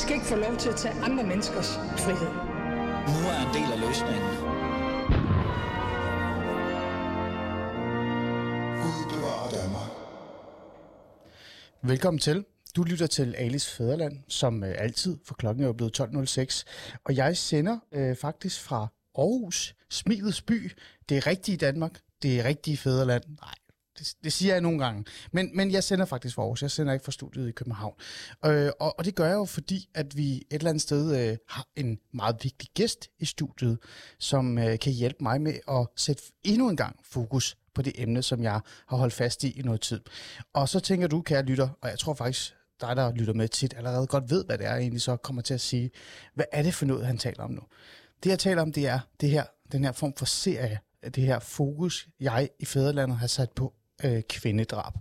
skal ikke få lov til at tage andre menneskers frihed. Nu er en del af løsningen. Velkommen til. Du lytter til Alice Fæderland, som øh, altid, for klokken er jo blevet 12.06. Og jeg sender øh, faktisk fra Aarhus, Smilets by. Det er rigtigt Danmark. Det er rigtigt Fæderland. Nej, det, det siger jeg nogle gange. Men, men jeg sender faktisk for Aarhus. Jeg sender ikke fra studiet i København. Øh, og, og det gør jeg jo, fordi at vi et eller andet sted øh, har en meget vigtig gæst i studiet, som øh, kan hjælpe mig med at sætte endnu en gang fokus på det emne, som jeg har holdt fast i i noget tid. Og så tænker du, kære lytter, og jeg tror faktisk, dig, der lytter med tit, allerede godt ved, hvad det er, jeg egentlig så kommer til at sige. Hvad er det for noget, han taler om nu? Det, jeg taler om, det er det her, den her form for serie, det her fokus, jeg i Fæderlandet har sat på øh, kvindedrab.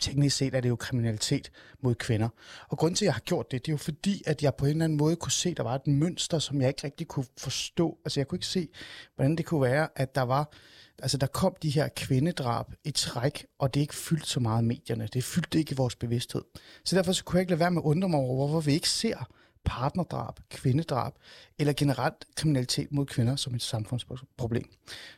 Teknisk set er det jo kriminalitet mod kvinder. Og grund til, at jeg har gjort det, det er jo fordi, at jeg på en eller anden måde kunne se, at der var et mønster, som jeg ikke rigtig kunne forstå. Altså jeg kunne ikke se, hvordan det kunne være, at der var, altså der kom de her kvindedrab i træk, og det er ikke fyldt så meget i medierne. Det fyldte ikke i vores bevidsthed. Så derfor så kunne jeg ikke lade være med at undre mig over, hvorfor vi ikke ser partnerdrab, kvindedrab eller generelt kriminalitet mod kvinder som et samfundsproblem.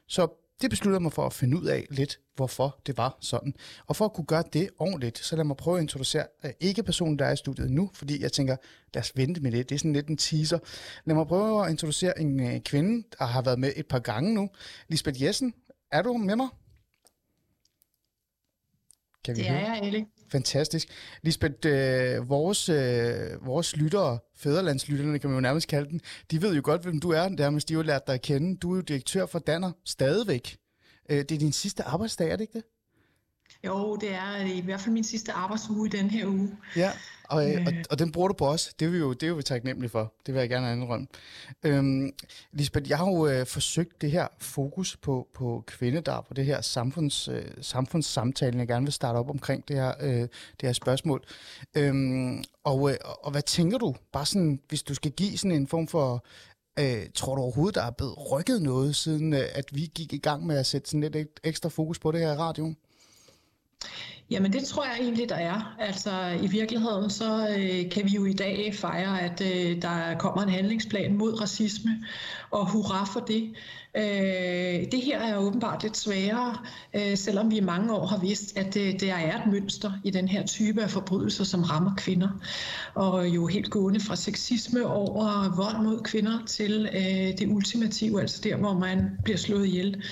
Så det besluttede mig for at finde ud af lidt, hvorfor det var sådan. Og for at kunne gøre det ordentligt, så lad mig prøve at introducere uh, ikke personen, der er i studiet nu, fordi jeg tænker, lad os vente med det. Det er sådan lidt en teaser. Lad mig prøve at introducere en uh, kvinde, der har været med et par gange nu. Lisbeth Jessen, er du med mig? Kan vi det er høre? jeg, Ellie. Fantastisk. Lisbeth, øh, vores, øh, vores lyttere, fæderlandslytterne kan man jo nærmest kalde den, de ved jo godt, hvem du er, dermed de har jo lært dig at kende. Du er jo direktør for Danner stadigvæk. Øh, det er din sidste arbejdsdag, er det ikke det? Jo, det er i hvert fald min sidste arbejdsuge i den her uge. Ja, og, øh. og, og den bruger du på os. Det er vi jo, det er jo taknemmelige for. Det vil jeg gerne indrømme. Øhm, Lisbeth, jeg har jo øh, forsøgt det her fokus på, på kvindedarb og det her samfunds, øh, samfundssamtalen, jeg gerne vil starte op omkring det her, øh, det her spørgsmål. Øhm, og, øh, og hvad tænker du, bare sådan, hvis du skal give sådan en form for Øh, tror du overhovedet, der er blevet rykket noget, siden øh, at vi gik i gang med at sætte sådan lidt ekstra fokus på det her i radioen? Jamen det tror jeg egentlig, der er. Altså i virkeligheden så øh, kan vi jo i dag fejre, at øh, der kommer en handlingsplan mod racisme, og hurra for det. Øh, det her er åbenbart lidt sværere, øh, selvom vi i mange år har vidst, at det, der er et mønster i den her type af forbrydelser, som rammer kvinder. Og jo helt gående fra sexisme over vold mod kvinder til øh, det ultimative, altså der, hvor man bliver slået ihjel,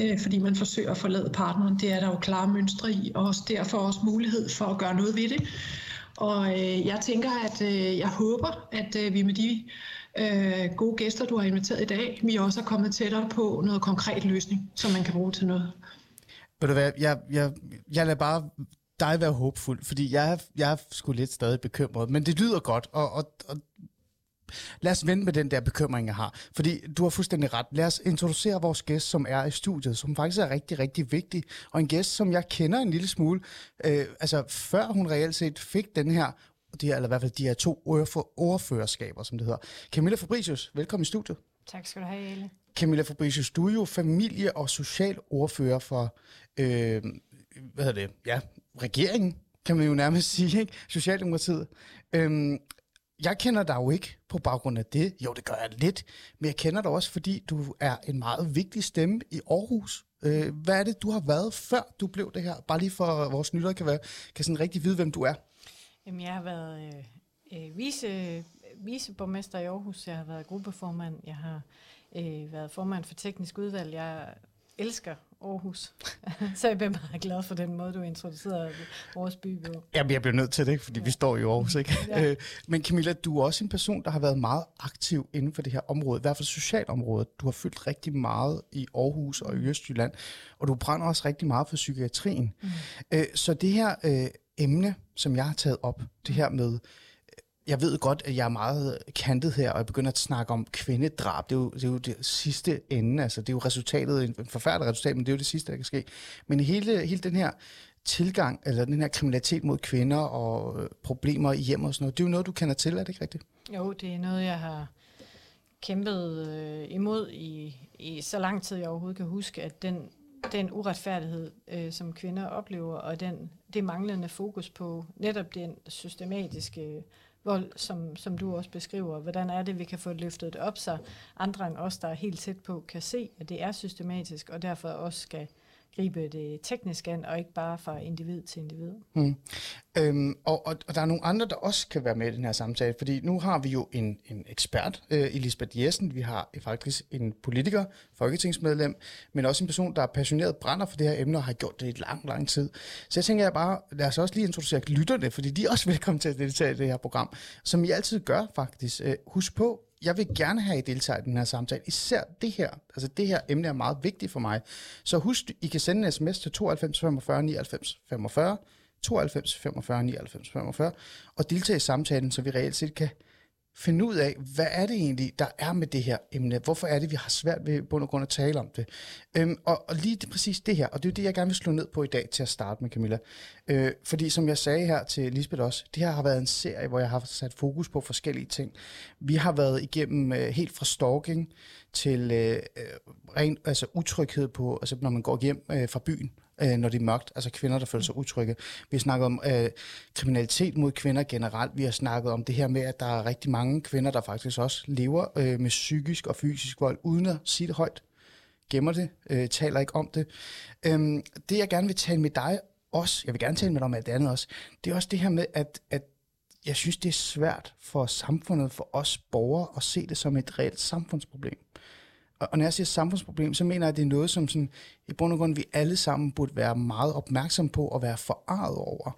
øh, fordi man forsøger at forlade partneren. Det er der jo klare mønstre i, og også derfor også mulighed for at gøre noget ved det. Og øh, jeg tænker, at øh, jeg håber, at øh, vi med de øh, gode gæster, du har inviteret i dag, vi også kommet tættere på noget konkret løsning, som man kan bruge til noget. Ved du hvad, jeg, jeg, jeg lader bare dig være håbfuld, fordi jeg, jeg er sgu lidt stadig bekymret, men det lyder godt, og, og, og Lad os vende med den der bekymring, jeg har. Fordi du har fuldstændig ret. Lad os introducere vores gæst, som er i studiet, som faktisk er rigtig, rigtig vigtig. Og en gæst, som jeg kender en lille smule. Øh, altså, før hun reelt set fik den her de her, eller i hvert fald de her to ordførerskaber, som det hedder. Camilla Fabricius, velkommen i studiet. Tak skal du have, Elle. Camilla Fabricius, du er jo familie- og socialordfører for, øh, hvad hedder det, ja, regeringen, kan man jo nærmest sige, ikke? Socialdemokratiet. Øhm, jeg kender dig jo ikke på baggrund af det. Jo, det gør jeg lidt. Men jeg kender dig også, fordi du er en meget vigtig stemme i Aarhus. Øh, hvad er det, du har været, før du blev det her? Bare lige for vores nytter kan, være, kan sådan rigtig vide, hvem du er. Jamen, jeg har været øh, øh, vice, viceborgmester i Aarhus. Jeg har været gruppeformand. Jeg har øh, været formand for teknisk udvalg. Jeg elsker Aarhus. så jeg bliver meget glad for den måde, du introducerede vores by på. Jamen, jeg bliver nødt til det, fordi ja. vi står i Aarhus, ikke? Ja. Øh, men Camilla, du er også en person, der har været meget aktiv inden for det her område, i hvert fald socialområdet. Du har fyldt rigtig meget i Aarhus og i Østjylland, og du brænder også rigtig meget for psykiatrien. Mm. Øh, så det her emne, som jeg har taget op, det her med øh, jeg ved godt, at jeg er meget kantet her, og jeg begynder at snakke om kvindedrab. Det er jo det, er jo det sidste ende. Altså, det er jo resultatet, en forfærdelig resultat, men det er jo det sidste, der kan ske. Men hele, hele den her tilgang, eller den her kriminalitet mod kvinder og øh, problemer i hjemmet og sådan noget, det er jo noget, du kender til, er det ikke rigtigt? Jo, det er noget, jeg har kæmpet øh, imod i, i så lang tid, jeg overhovedet kan huske, at den, den uretfærdighed, øh, som kvinder oplever, og den, det manglende fokus på netop den systematiske vold, som, som du også beskriver. Hvordan er det, vi kan få løftet det op, så andre end os, der er helt tæt på, kan se, at det er systematisk, og derfor også skal gribe det teknisk an, og ikke bare fra individ til individ. Mm. Øhm, og, og, og der er nogle andre, der også kan være med i den her samtale, fordi nu har vi jo en, en ekspert, øh, Elisabeth Jessen, vi har faktisk en politiker, folketingsmedlem, men også en person, der er passioneret brænder for det her emne og har gjort det i lang, lang tid. Så jeg tænker jeg bare, lad os også lige introducere lytterne, fordi de er også velkommen til at deltage i det her program, som I altid gør faktisk. Øh, husk på, jeg vil gerne have, I deltager i den her samtale. Især det her. Altså det her emne er meget vigtigt for mig. Så husk, I kan sende en sms til 92 45 99 45, 92 45 99 45, og deltage i samtalen, så vi reelt set kan finde ud af, hvad er det egentlig, der er med det her emne? Hvorfor er det, vi har svært ved bund og grund at tale om det? Øhm, og, og lige det, præcis det her, og det er det, jeg gerne vil slå ned på i dag til at starte med, Camilla. Øh, fordi som jeg sagde her til Lisbeth også, det her har været en serie, hvor jeg har sat fokus på forskellige ting. Vi har været igennem øh, helt fra stalking til øh, øh ren altså utryghed på, altså når man går hjem øh, fra byen, øh, når det er mørkt. Altså kvinder, der føler sig utrygge. Vi har snakket om øh, kriminalitet mod kvinder generelt. Vi har snakket om det her med, at der er rigtig mange kvinder, der faktisk også lever øh, med psykisk og fysisk vold, uden at sige det højt. Gemmer det, øh, taler ikke om det. Øhm, det, jeg gerne vil tale med dig også, jeg vil gerne tale med dig om alt andet også, det er også det her med, at, at jeg synes, det er svært for samfundet, for os borgere, at se det som et reelt samfundsproblem. Og når jeg siger samfundsproblem, så mener jeg, at det er noget, som sådan, i bund og grund vi alle sammen burde være meget opmærksom på og være forarvet over.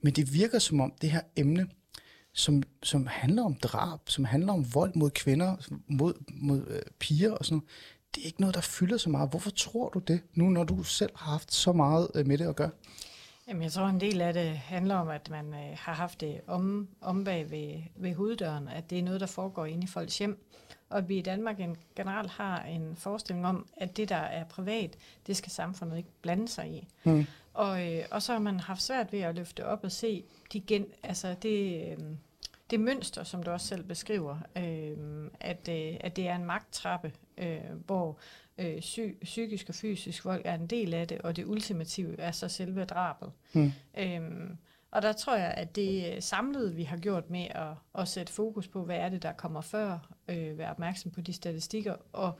Men det virker som om det her emne, som, som handler om drab, som handler om vold mod kvinder, mod, mod øh, piger og sådan noget, det er ikke noget, der fylder så meget. Hvorfor tror du det, nu når du selv har haft så meget øh, med det at gøre? Jamen, jeg tror, en del af det handler om, at man øh, har haft det om, om bag ved, ved hoveddøren, at det er noget, der foregår inde i folks hjem og at vi i Danmark generelt har en forestilling om, at det, der er privat, det skal samfundet ikke blande sig i. Mm. Og, øh, og så har man haft svært ved at løfte op og se de gen, altså det, øh, det mønster, som du også selv beskriver, øh, at, øh, at det er en magttrappe, øh, hvor øh, psy- psykisk og fysisk vold er en del af det, og det ultimative er så selve drabet. Mm. Øh, og der tror jeg, at det samlede, vi har gjort med at, at sætte fokus på, hvad er det, der kommer før, øh, være opmærksom på de statistikker, og,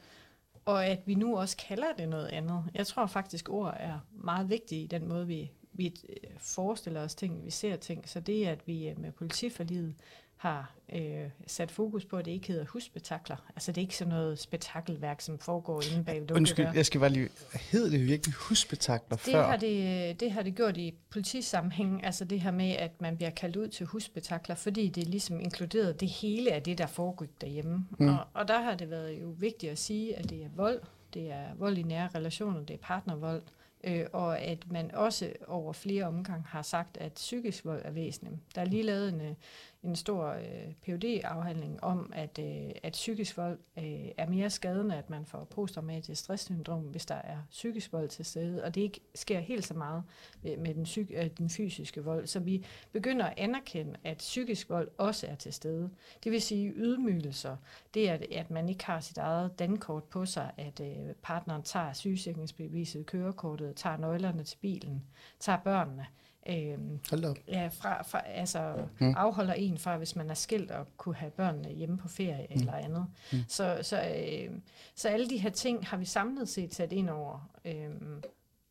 og at vi nu også kalder det noget andet. Jeg tror faktisk, ord er meget vigtige i den måde, vi, vi forestiller os ting, vi ser ting. Så det, at vi med politiforlidet har øh, sat fokus på, at det ikke hedder husspektakler. Altså det er ikke sådan noget spektakelværk, som foregår inde bag lukkede Undskyld, jeg skal bare lige... Hed det virkelig husspektakler det før? Har det, det har det gjort i politisammenhæng, altså det her med, at man bliver kaldt ud til husspektakler, fordi det ligesom inkluderet det hele af det, der foregik derhjemme. Mm. Og, og der har det været jo vigtigt at sige, at det er vold, det er vold i nære relationer, det er partnervold, øh, og at man også over flere omgange har sagt, at psykisk vold er væsentligt. Der er lige lavet en, øh, en stor øh, phd afhandling om, at, øh, at psykisk vold øh, er mere skadende, at man får posttraumatisk stresssyndrom, hvis der er psykisk vold til stede, og det ikke sker helt så meget med, med den, psyk- øh, den fysiske vold. Så vi begynder at anerkende, at psykisk vold også er til stede. Det vil sige ydmygelser. Det er, at, at man ikke har sit eget dankort på sig, at øh, partneren tager sygesikringsbeviset, kørekortet, tager nøglerne til bilen, tager børnene. Øhm, Hold op. Ja, fra, fra, altså mm. afholder en fra, hvis man er skilt og kunne have børnene hjemme på ferie mm. eller andet. Mm. Så, så, øh, så alle de her ting har vi samlet set sat ind over. Øhm,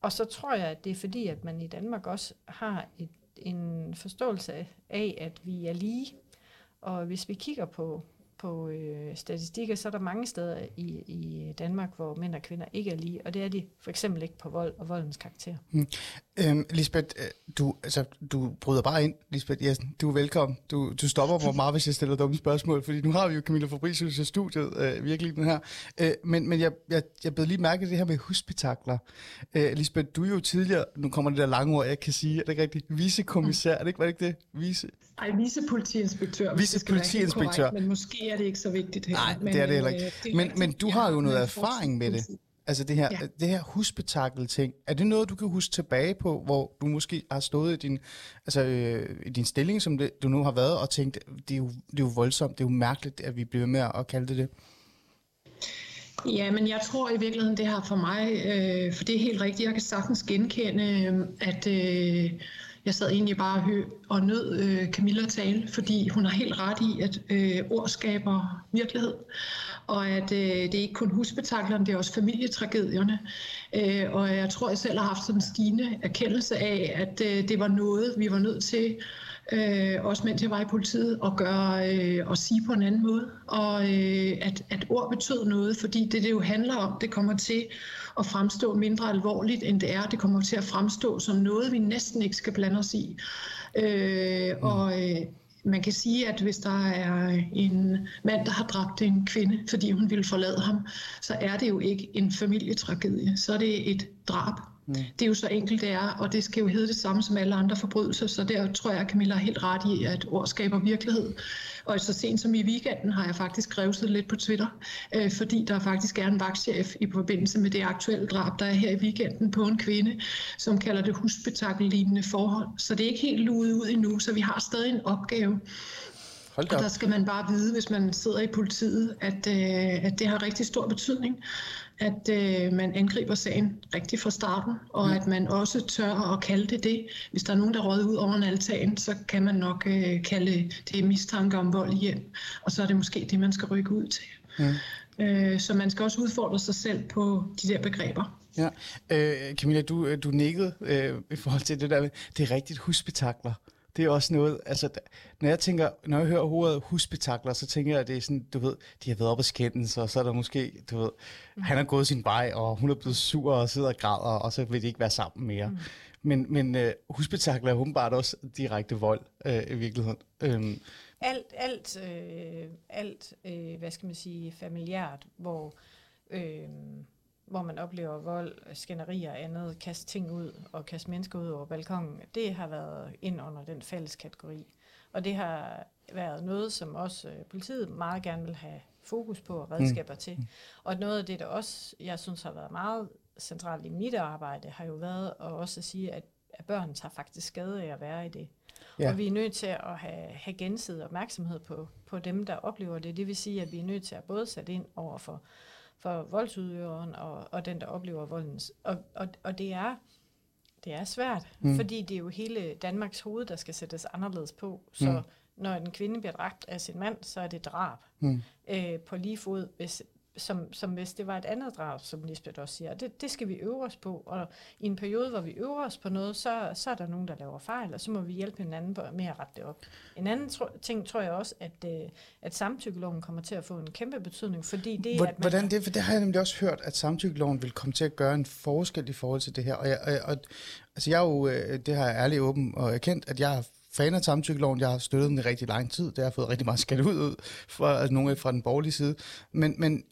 og så tror jeg, at det er fordi, at man i Danmark også har et, en forståelse af, at vi er lige. Og hvis vi kigger på på øh, statistikker, så er der mange steder i, i Danmark, hvor mænd og kvinder ikke er lige, og det er de for eksempel ikke på vold og voldens karakter. Mm. Øhm, Lisbeth, øh, du, altså, du bryder bare ind, Lisbeth Jessen. Du er velkommen. Du, du stopper mig meget, hvis jeg stiller dumme spørgsmål, fordi nu har vi jo Camilla Fabricius i studiet, øh, virkelig den her. Øh, men men jeg, jeg, jeg blev lige mærke det her med husspektakler. Øh, Lisbeth, du er jo tidligere, nu kommer det der lange ord, jeg kan sige, er det ikke rigtigt? Vicekommissær, er det ikke, var det ikke det? Vice... Ej, vicepolitiinspektør. Vicepolitiinspektør. Men måske er det ikke så vigtigt her. Nej, men, det er det heller ikke. Øh, det men, men du har jo noget erfaring med det. Altså det her, ja. det her husbetakkel ting, er det noget, du kan huske tilbage på, hvor du måske har stået i din, altså, øh, i din stilling, som det, du nu har været, og tænkt, det er, jo, det er jo voldsomt, det er jo mærkeligt, at vi bliver med at kalde det det? Ja, men jeg tror i virkeligheden, det har for mig, øh, for det er helt rigtigt, jeg kan sagtens genkende, øh, at... Øh, jeg sad egentlig bare og, nød øh, Camilla tale, fordi hun har helt ret i, at øh, ord skaber virkelighed. Og at øh, det er ikke kun husbetaklerne, det er også familietragedierne. Øh, og jeg tror, jeg selv har haft sådan en stigende erkendelse af, at øh, det var noget, vi var nødt til øh, også mens jeg var i politiet, at gøre øh, og sige på en anden måde. Og øh, at, at ord betød noget, fordi det, det jo handler om, det kommer til at fremstå mindre alvorligt, end det er. Det kommer til at fremstå som noget, vi næsten ikke skal blande os i. Øh, og øh, man kan sige, at hvis der er en mand, der har dræbt en kvinde, fordi hun ville forlade ham, så er det jo ikke en familietragedie. Så er det et drab. Mm. Det er jo så enkelt det er, og det skal jo hedde det samme som alle andre forbrydelser, så der tror jeg, at Camilla er helt ret i, at ord skaber virkelighed. Og så sent som i weekenden har jeg faktisk revset lidt på Twitter, øh, fordi der faktisk er en vagtchef i forbindelse med det aktuelle drab, der er her i weekenden på en kvinde, som kalder det husspektakellignende forhold. Så det er ikke helt luet ud endnu, så vi har stadig en opgave. Og der skal man bare vide, hvis man sidder i politiet, at, øh, at det har rigtig stor betydning at øh, man angriber sagen rigtig fra starten, og mm. at man også tør at kalde det det. Hvis der er nogen, der råder ud over en altan, så kan man nok øh, kalde det mistanke om vold i hjem, og så er det måske det, man skal rykke ud til. Mm. Øh, så man skal også udfordre sig selv på de der begreber. Ja, øh, Camilla, du, øh, du nikkede øh, i forhold til det der, det er rigtigt husbetakler det er også noget, altså, når jeg tænker, når jeg hører ordet husbetakler, så tænker jeg, at det er sådan, du ved, de har været op og skændes, og så er der måske, du ved, mm. han har gået sin vej, og hun er blevet sur og sidder og græder, og så vil de ikke være sammen mere. Mm. Men, men uh, husbetakler er åbenbart også direkte vold uh, i virkeligheden. Um, alt, alt, øh, alt øh, hvad skal man sige, familiært, hvor øh, hvor man oplever vold, skænderier og andet, kaste ting ud og kaste mennesker ud over balkongen, det har været ind under den fælles kategori. Og det har været noget, som også øh, politiet meget gerne vil have fokus på og redskaber mm. til. Og noget af det, der også, jeg synes har været meget centralt i mit arbejde, har jo været at også at sige, at, at børn tager faktisk skade af at være i det. Ja. Og vi er nødt til at have, have gensidig opmærksomhed på, på dem, der oplever det. Det vil sige, at vi er nødt til at både sætte ind over for for voldsudøveren og, og den, der oplever volden. Og, og, og det er det er svært, mm. fordi det er jo hele Danmarks hoved, der skal sættes anderledes på. Så mm. når en kvinde bliver dræbt af sin mand, så er det drab. Mm. Øh, på lige fod, hvis, som, som hvis det var et andet drab, som Lisbeth også siger. Det, det skal vi øve os på, og i en periode, hvor vi øver os på noget, så, så er der nogen, der laver fejl, og så må vi hjælpe hinanden med at rette det op. En anden tro, ting tror jeg også, at, øh, at samtykkeloven kommer til at få en kæmpe betydning, fordi det Hvordan, at man, Hvordan det? For det har jeg nemlig også hørt, at samtykkeloven vil komme til at gøre en forskel i forhold til det her. Og, jeg, og, og altså jeg er jo, øh, det har jeg ærligt åben og erkendt, at jeg har fan af samtykkeloven. Jeg har støttet den i rigtig lang tid. Det har fået rigtig meget skat ud fra altså, nogle fra den borgerlige side. Men, men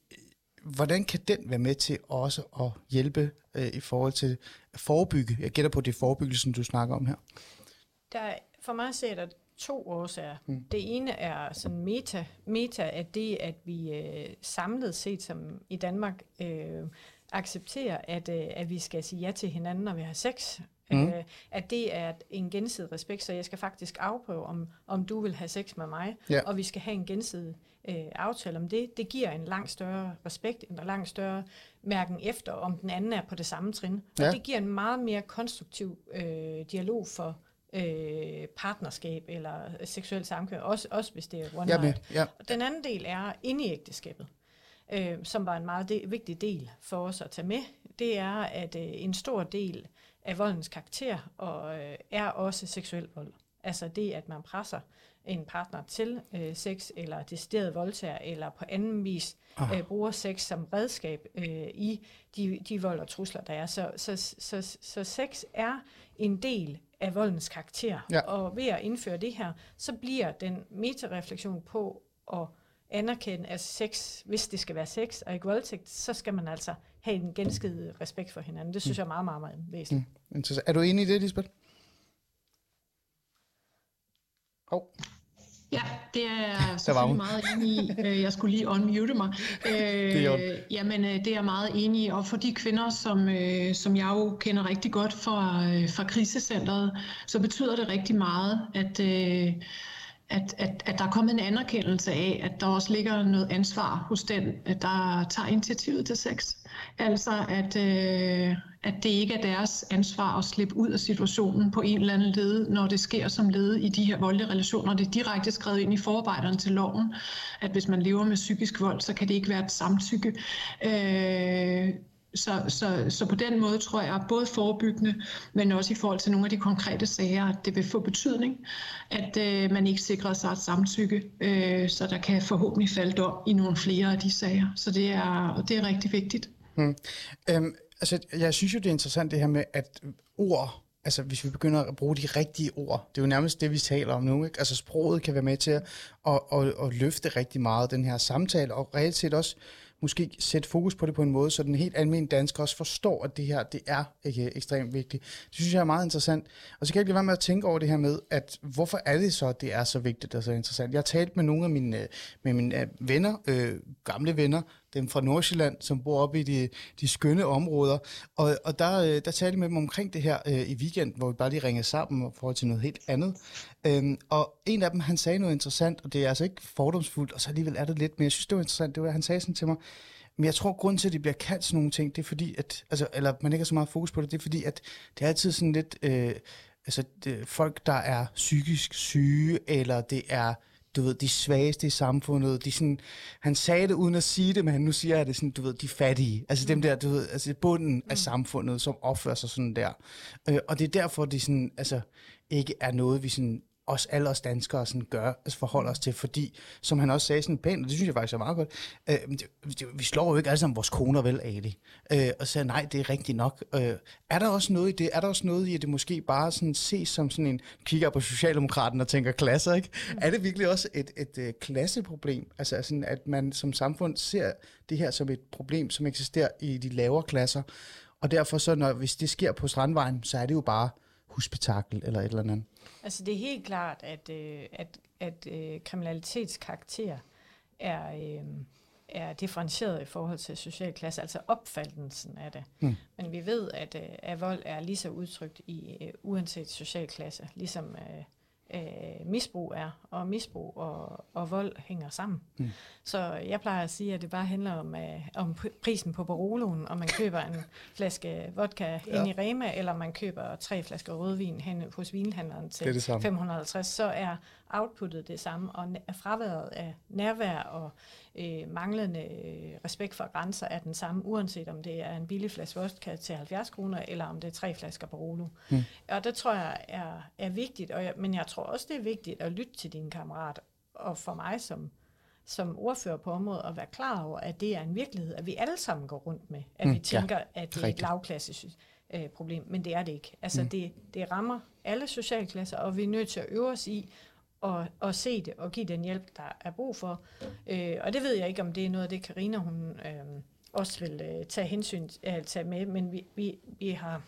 hvordan kan den være med til også at hjælpe øh, i forhold til at forebygge? Jeg gætter på, det forebyggelsen, du snakker om her. Der, for mig ser der to årsager. Mm. Det ene er sådan meta, meta at det, at vi øh, samlet set som i Danmark øh, accepterer, at, øh, at vi skal sige ja til hinanden, når vi har sex. Mm. Øh, at det er en gensidig respekt, så jeg skal faktisk afprøve, om, om du vil have sex med mig, ja. og vi skal have en gensidig øh, aftale om det. Det giver en langt større respekt, en langt større mærken efter, om den anden er på det samme trin. Ja. Og det giver en meget mere konstruktiv øh, dialog for øh, partnerskab eller seksuel samkvær, også, også hvis det er one ja, night. Ja. Og den anden del er inde i ægteskabet, øh, som var en meget de- vigtig del for os at tage med. Det er, at øh, en stor del af voldens karakter og, øh, er også seksuel vold. Altså det, at man presser en partner til øh, sex, eller decideret voldtager, eller på anden vis øh, bruger sex som redskab øh, i de, de vold og trusler, der er. Så, så, så, så, så sex er en del af voldens karakter, ja. og ved at indføre det her, så bliver den metareflektion på at anerkende, at sex, hvis det skal være sex og ikke voldtægt, så skal man altså have en genskidig respekt for hinanden. Det synes mm. jeg er meget, meget, meget væsentligt. Mm. Er du enig i det, Lisbeth? Oh. Ja, det er jeg selvfølgelig meget enig i. Øh, jeg skulle lige unmute mig. Øh, jamen, øh, det er jeg meget enig i. Og for de kvinder, som, som jeg jo kender rigtig godt fra, fra krisecentret, så betyder det rigtig meget, at, at, at, at der er kommet en anerkendelse af, at der også ligger noget ansvar hos den, der tager initiativet til sex. Altså, at, øh, at det ikke er deres ansvar at slippe ud af situationen på en eller anden led, når det sker som led i de her voldelige relationer. Det er direkte skrevet ind i forarbejderne til loven, at hvis man lever med psykisk vold, så kan det ikke være et samtykke. Øh, så, så, så på den måde tror jeg, både forebyggende, men også i forhold til nogle af de konkrete sager, at det vil få betydning, at øh, man ikke sikrer sig et samtykke, øh, så der kan forhåbentlig falde dom i nogle flere af de sager. Så det er, det er rigtig vigtigt. Hmm. Øhm, altså, jeg synes jo, det er interessant det her med, at ord, altså hvis vi begynder at bruge de rigtige ord, det er jo nærmest det, vi taler om nu, ikke? Altså sproget kan være med til at, at, at, at løfte rigtig meget den her samtale, og reelt set også måske sætte fokus på det på en måde, så den helt almindelige dansker også forstår, at det her det er ikke ekstremt vigtigt. Det synes jeg er meget interessant. Og så kan jeg blive være med at tænke over det her med, at hvorfor er det så, at det er så vigtigt og så interessant? Jeg har talt med nogle af mine, øh, med mine øh, venner, øh, gamle venner, dem fra Nordsjælland, som bor oppe i de, de skønne områder. Og, og der, øh, der talte jeg med dem omkring det her øh, i weekend, hvor vi bare lige ringede sammen og for til noget helt andet. Øhm, og en af dem, han sagde noget interessant, og det er altså ikke fordomsfuldt, og så alligevel er det lidt, men jeg synes, det var interessant. Det var, han sagde sådan til mig, men jeg tror, at grunden til, at de bliver kaldt sådan nogle ting, det er fordi, at, altså, eller man ikke har så meget fokus på det, det er fordi, at det er altid sådan lidt, øh, altså det, folk, der er psykisk syge, eller det er du ved, de svageste i samfundet. De sådan, han sagde det uden at sige det, men nu siger jeg det sådan, du ved, de fattige. Altså dem der, du ved, altså bunden af mm. samfundet, som opfører sig sådan der. Øh, og det er derfor, det sådan, altså, ikke er noget, vi sådan os alle os danskere sådan gør, altså forholder os til, fordi, som han også sagde sådan pænt, og det synes jeg faktisk er meget godt, øh, det, det, vi slår jo ikke alle sammen vores koner vel, Ali, øh, og sagde, nej, det er rigtigt nok. Øh, er der også noget i det? Er der også noget i, at det måske bare sådan ses som sådan en, kigger på Socialdemokraten og tænker klasser, ikke? Mm. Er det virkelig også et, et, et klasseproblem? Altså sådan, at man som samfund ser det her som et problem, som eksisterer i de lavere klasser, og derfor så, når, hvis det sker på Strandvejen, så er det jo bare hospitakel eller et eller andet. Altså det er helt klart, at, øh, at, at øh, kriminalitetskarakter er, øh, er differentieret i forhold til social klasse, altså opfattelsen af det. Mm. Men vi ved, at, øh, at vold er lige så udtrykt i øh, uanset social klasse, ligesom øh, øh, misbrug er, og misbrug og, og vold hænger sammen. Mm. Så jeg plejer at sige, at det bare handler om, øh, om prisen på Baroloen, om man køber en flaske vodka ja. ind i Rema, eller man køber tre flasker rødvin hen hos vinhandleren til det det 550, så er outputtet det samme, og fraværet af nærvær og øh, manglende øh, respekt for grænser er den samme, uanset om det er en billig flaske vodka til 70 kroner, eller om det er tre flasker Barolo. Mm. Og det tror jeg er, er vigtigt, og jeg, men jeg tror også, det er vigtigt at lytte til dine kammerater, og for mig som som ordfører på området at være klar over, at det er en virkelighed, at vi alle sammen går rundt med, at mm, vi tænker, ja, at det er et lavklassisk øh, problem, men det er det ikke. Altså mm. det, det rammer alle socialklasser, og vi er nødt til at øve os i og, og se det og give den hjælp, der er brug for. Øh, og det ved jeg ikke, om det er noget af det, Karina hun øh, også vil øh, tage hensyn øh, tage med, men vi, vi, vi har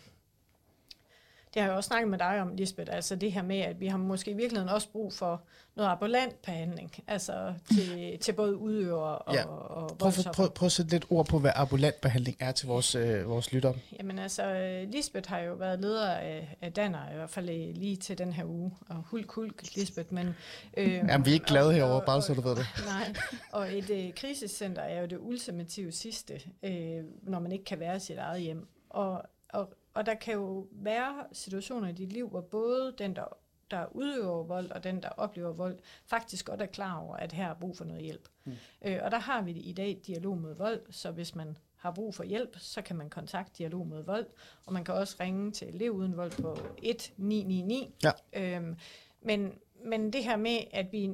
det har jeg også snakket med dig om, Lisbeth, altså det her med, at vi har måske i virkeligheden også brug for noget ambulant behandling, altså til, til både udøvere og, ja. og prøv, prøv, prøv at sætte lidt ord på, hvad ambulant behandling er til vores, øh, vores lyttere. Jamen altså, Lisbeth har jo været leder af, af Danner, i hvert fald lige til den her uge, og hulk, hulk, Lisbeth, men... Øh, Jamen, vi er ikke glade herovre, bare så du ved det. Nej, og et øh, krisecenter er jo det ultimative sidste, øh, når man ikke kan være i sit eget hjem. Og, og og der kan jo være situationer i dit liv, hvor både den, der, der udøver vold, og den, der oplever vold, faktisk godt er klar over, at her er brug for noget hjælp. Mm. Øh, og der har vi i dag dialog mod vold, så hvis man har brug for hjælp, så kan man kontakte Dialog mod Vold, og man kan også ringe til Lev Uden Vold på 1999. Ja. Øhm, men, men det her med, at vi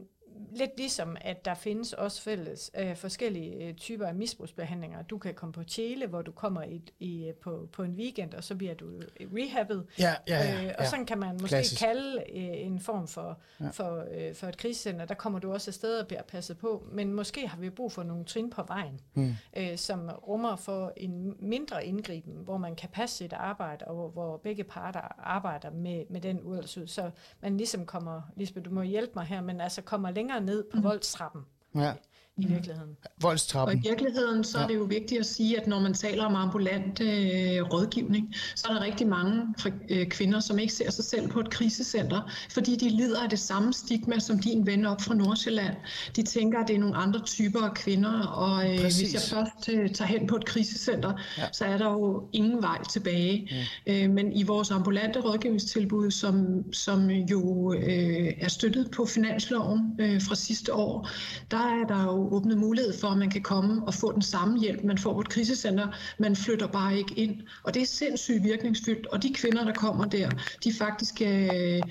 lidt ligesom, at der findes også fælles øh, forskellige øh, typer af misbrugsbehandlinger. Du kan komme på Tjele, hvor du kommer i, i, på, på en weekend, og så bliver du rehabbet. Ja, ja, ja, øh, og sådan kan man måske Klassisk. kalde øh, en form for, ja. for, øh, for et krisecenter. Der kommer du også afsted og bliver passet på, men måske har vi brug for nogle trin på vejen, mm. øh, som rummer for en mindre indgriben, hvor man kan passe sit arbejde, og hvor, hvor begge parter arbejder med, med den uheldsud. Så man ligesom kommer, Lisbeth, du må hjælpe mig her, men altså kommer længere ned på mm. voldstrappen. Ja. I virkeligheden. Voldstrappen. Og i virkeligheden så er det jo vigtigt at sige, at når man taler om ambulant øh, rådgivning, så er der rigtig mange øh, kvinder, som ikke ser sig selv på et krisecenter, fordi de lider af det samme stigma som din ven op fra Nordsjælland. De tænker, at det er nogle andre typer af kvinder, og øh, hvis jeg først øh, tager hen på et krisecenter, ja. så er der jo ingen vej tilbage. Mm. Øh, men i vores ambulante rådgivningstilbud, som, som jo øh, er støttet på finansloven øh, fra sidste år, der er der jo åbnet mulighed for, at man kan komme og få den samme hjælp, man får på et krisecenter. Man flytter bare ikke ind. Og det er sindssygt virkningsfyldt. Og de kvinder, der kommer der, de faktisk øh,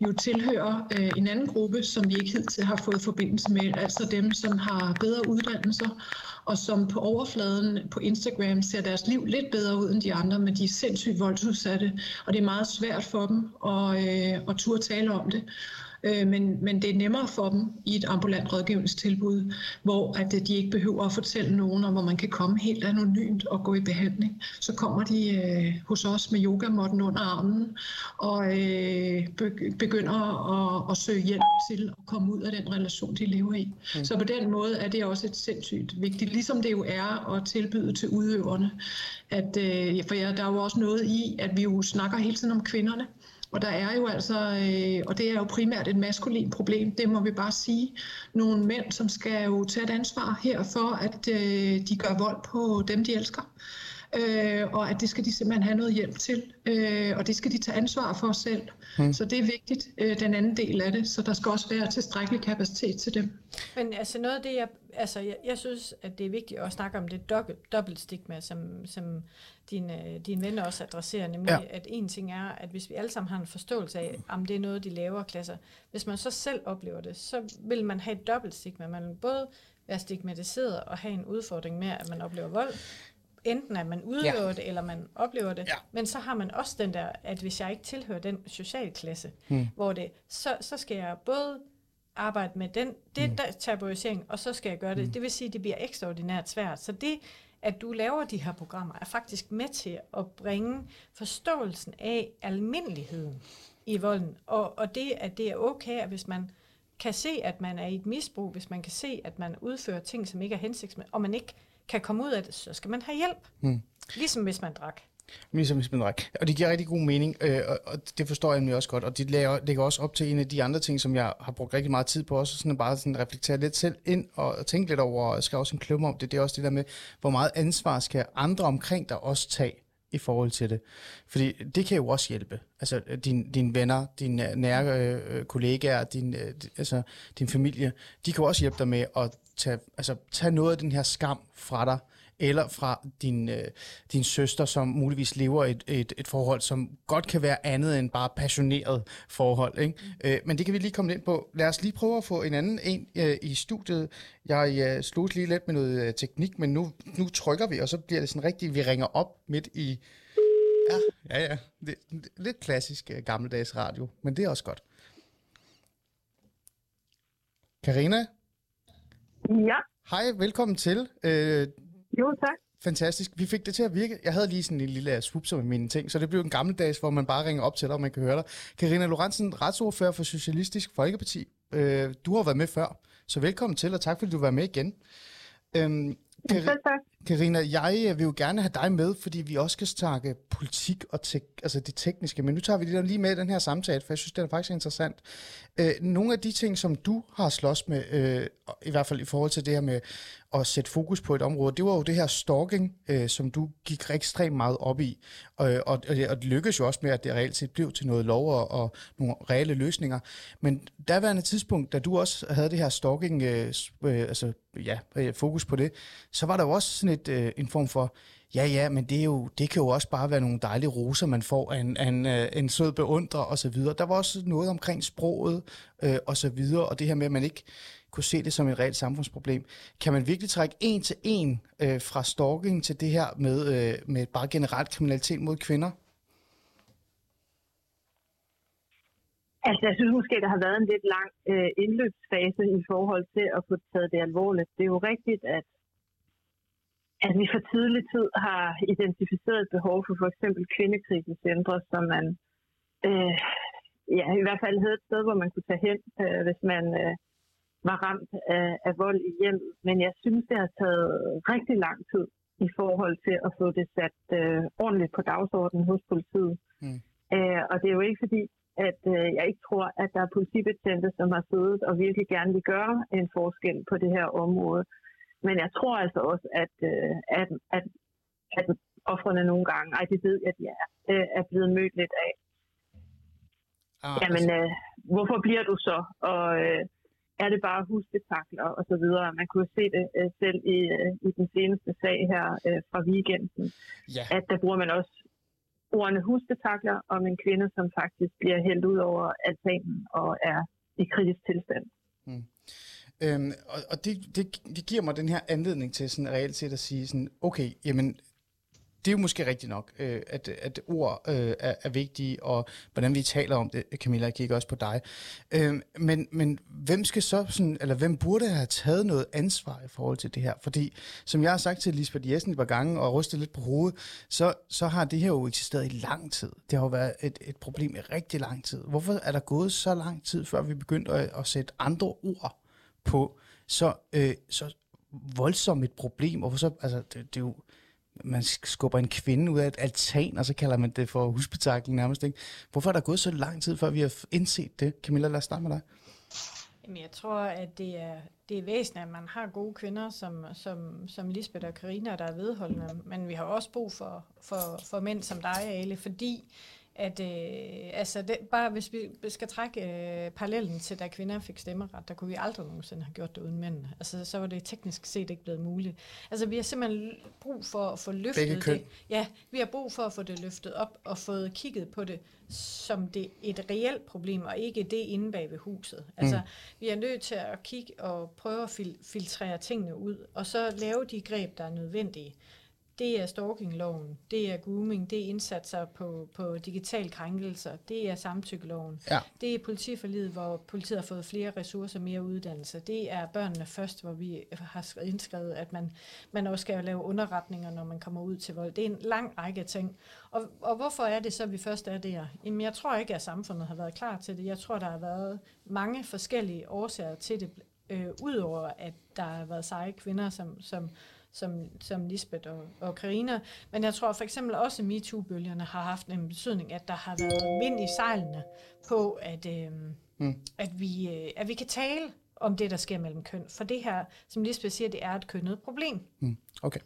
jo tilhører øh, en anden gruppe, som vi ikke hidtil har fået forbindelse med. Altså dem, som har bedre uddannelser og som på overfladen på Instagram ser deres liv lidt bedre ud end de andre, men de er sindssygt voldsudsatte, og det er meget svært for dem at, øh, at turde tale om det. Øh, men, men det er nemmere for dem i et ambulant rådgivningstilbud, hvor at de ikke behøver at fortælle nogen, og hvor man kan komme helt anonymt og gå i behandling. Så kommer de øh, hos os med yogamotten under armen og øh, begynder at, at søge hjælp til at komme ud af den relation, de lever i. Mm. Så på den måde er det også et sindssygt vigtigt, ligesom det jo er at tilbyde til udøverne. At, øh, for ja, der er jo også noget i, at vi jo snakker hele tiden om kvinderne, og der er jo altså, øh, og det er jo primært et maskulin problem, det må vi bare sige, nogle mænd, som skal jo tage et ansvar her for, at øh, de gør vold på dem, de elsker. Øh, og at det skal de simpelthen have noget hjælp til, øh, og det skal de tage ansvar for selv. Mm. Så det er vigtigt, øh, den anden del af det, så der skal også være tilstrækkelig kapacitet til dem. Men altså noget af det, jeg, altså jeg, jeg synes, at det er vigtigt at snakke om det dobbelt, dobbelt stigma, som, som din, øh, din venner også adresserer, nemlig ja. at en ting er, at hvis vi alle sammen har en forståelse af, om det er noget, de lavere klasser, hvis man så selv oplever det, så vil man have et dobbelt stigma. Man vil både være stigmatiseret og have en udfordring med, at man oplever vold, enten at man udøver ja. det, eller man oplever det, ja. men så har man også den der, at hvis jeg ikke tilhører den socialklasse, hmm. hvor det, så, så skal jeg både arbejde med den, det mm. der tabuisering, og så skal jeg gøre det. Mm. Det vil sige, at det bliver ekstraordinært svært. Så det, at du laver de her programmer, er faktisk med til at bringe forståelsen af almindeligheden i volden, og, og det, at det er okay, at hvis man kan se, at man er i et misbrug, hvis man kan se, at man udfører ting, som ikke er hensigtsmæssige, og man ikke kan komme ud af det, så skal man have hjælp. Mm. Ligesom hvis man drak. Ligesom hvis man drak. Og det giver rigtig god mening, øh, og det forstår jeg nemlig også godt. Og det lægger, også op til en af de andre ting, som jeg har brugt rigtig meget tid på, også sådan at bare sådan reflektere lidt selv ind og tænke lidt over, og jeg skal også en klummer om det, det er også det der med, hvor meget ansvar skal andre omkring dig også tage i forhold til det. Fordi det kan jo også hjælpe. Altså din, dine venner, dine nære øh, kollegaer, din, øh, altså, din familie, de kan også hjælpe dig med at tage, altså, tage noget af den her skam fra dig, eller fra din, øh, din søster, som muligvis lever et, et, et forhold, som godt kan være andet end bare passioneret forhold. Ikke? Mm. Øh, men det kan vi lige komme ind på. Lad os lige prøve at få en anden en øh, i studiet. Jeg øh, slog lige lidt med noget øh, teknik, men nu, nu trykker vi, og så bliver det sådan rigtigt, vi ringer op midt i... Ja, ja, ja. Det, det, lidt klassisk øh, gammeldags radio, men det er også godt. Karina? Ja. Hej, velkommen til. Øh, jo, tak. Fantastisk. Vi fik det til at virke. Jeg havde lige sådan en lille swupser med mine ting, så det blev en gammeldags, hvor man bare ringer op til dig, og man kan høre dig. Karina Lorentzen, retsordfører for Socialistisk Folkeparti. Øh, du har været med før, så velkommen til, og tak fordi du var med igen. Øhm, Karina, jeg øh, vil jo gerne have dig med, fordi vi også skal snakke politik og tek- altså det tekniske, men nu tager vi det lige med i den her samtale, for jeg synes, det er faktisk interessant. Øh, nogle af de ting, som du har slås med, øh, i hvert fald i forhold til det her med at sætte fokus på et område, det var jo det her stalking, øh, som du gik ekstremt meget op i. Og, og, og det lykkedes jo også med, at det reelt set blev til noget lov og, og nogle reelle løsninger. Men derværende tidspunkt, da du også havde det her stalking, øh, øh, altså ja, øh, fokus på det, så var der jo også sådan et, øh, en form for, ja ja, men det, er jo, det kan jo også bare være nogle dejlige roser, man får af en, af en, øh, en sød beundrer og så videre. Der var også noget omkring sproget øh, og så videre, og det her med, at man ikke kunne se det som et reelt samfundsproblem. Kan man virkelig trække en til en øh, fra stalking til det her med, øh, med bare generelt kriminalitet mod kvinder? Altså, jeg synes måske, der har været en lidt lang øh, indløbsfase i forhold til at få taget det alvorligt. Det er jo rigtigt, at, at vi for tidlig tid har identificeret et behov for for eksempel kvindekrisecentre, som man øh, ja, i hvert fald havde et sted, hvor man kunne tage hen, øh, hvis man øh, var ramt af, af vold i hjemmet. Men jeg synes, det har taget rigtig lang tid i forhold til at få det sat øh, ordentligt på dagsordenen hos politiet. Mm. Øh, og det er jo ikke fordi, at øh, jeg ikke tror, at der er politibetjente, som har siddet og virkelig gerne vil gøre en forskel på det her område. Men jeg tror altså også, at, øh, at, at, at offrene nogle gange, ej, det ved jeg, at de er, øh, er blevet mødt lidt af. Ah, Jamen, altså... øh, hvorfor bliver du så? Og øh, er det bare husbetakler og så videre? Man kunne se det øh, selv i, øh, i den seneste sag her øh, fra weekenden, ja. at der bruger man også ordene husbetakler om en kvinde, som faktisk bliver hældt ud over altanen og er i kritisk tilstand. Hmm. Øhm, og og det, det, det giver mig den her anledning til sådan reelt set at sige sådan, okay, jamen det er jo måske rigtigt nok, øh, at, at ord øh, er, er vigtige, og hvordan vi taler om det, Camilla, jeg kigger også på dig. Øh, men, men hvem skal så, sådan, eller hvem burde have taget noget ansvar i forhold til det her? Fordi, som jeg har sagt til Lisbeth Jessen et par gange, og rystet lidt på hovedet, så, så har det her jo eksisteret i lang tid. Det har jo været et, et problem i rigtig lang tid. Hvorfor er der gået så lang tid, før vi begyndte at, at sætte andre ord på så, øh, så voldsomt et problem? Hvorfor så, altså, det, det er jo man skubber en kvinde ud af et altan, og så kalder man det for husbetakling nærmest. Ikke? Hvorfor er der gået så lang tid, før vi har indset det? Camilla, lad os starte med dig. Jamen, jeg tror, at det er, det er væsentligt, at man har gode kvinder som, som, som Lisbeth og Karina, der er vedholdende. Men vi har også brug for, for, for mænd som dig, Ale, fordi at øh, altså det, bare hvis vi skal trække øh, parallellen til, da kvinder fik stemmeret, der kunne vi aldrig nogensinde have gjort det uden mænd. Altså så var det teknisk set ikke blevet muligt. Altså vi har simpelthen brug for at få løftet det. Ja, vi har brug for at få det løftet op og fået kigget på det som det et reelt problem, og ikke det inde bag ved huset. Altså mm. vi er nødt til at kigge og prøve at fil- filtrere tingene ud, og så lave de greb, der er nødvendige det er stalkingloven, det er grooming, det er indsatser på, på digital krænkelser, det er samtykkeloven, ja. det er politiforlidet, hvor politiet har fået flere ressourcer, mere uddannelse, det er børnene først, hvor vi har indskrevet, at man, man også skal lave underretninger, når man kommer ud til vold. Det er en lang række ting. Og, og hvorfor er det så, at vi først er der? Jamen, jeg tror ikke, at samfundet har været klar til det. Jeg tror, der har været mange forskellige årsager til det, øh, udover at der har været seje kvinder, som, som som, som Lisbeth og, og Karina. Men jeg tror for eksempel også, at MeToo-bølgerne har haft en betydning, at der har været vind i sejlene på, at, øh, mm. at, vi, øh, at vi kan tale om det, der sker mellem køn. For det her, som Lisbeth siger, det er et kønnet problem. Mm. Okay.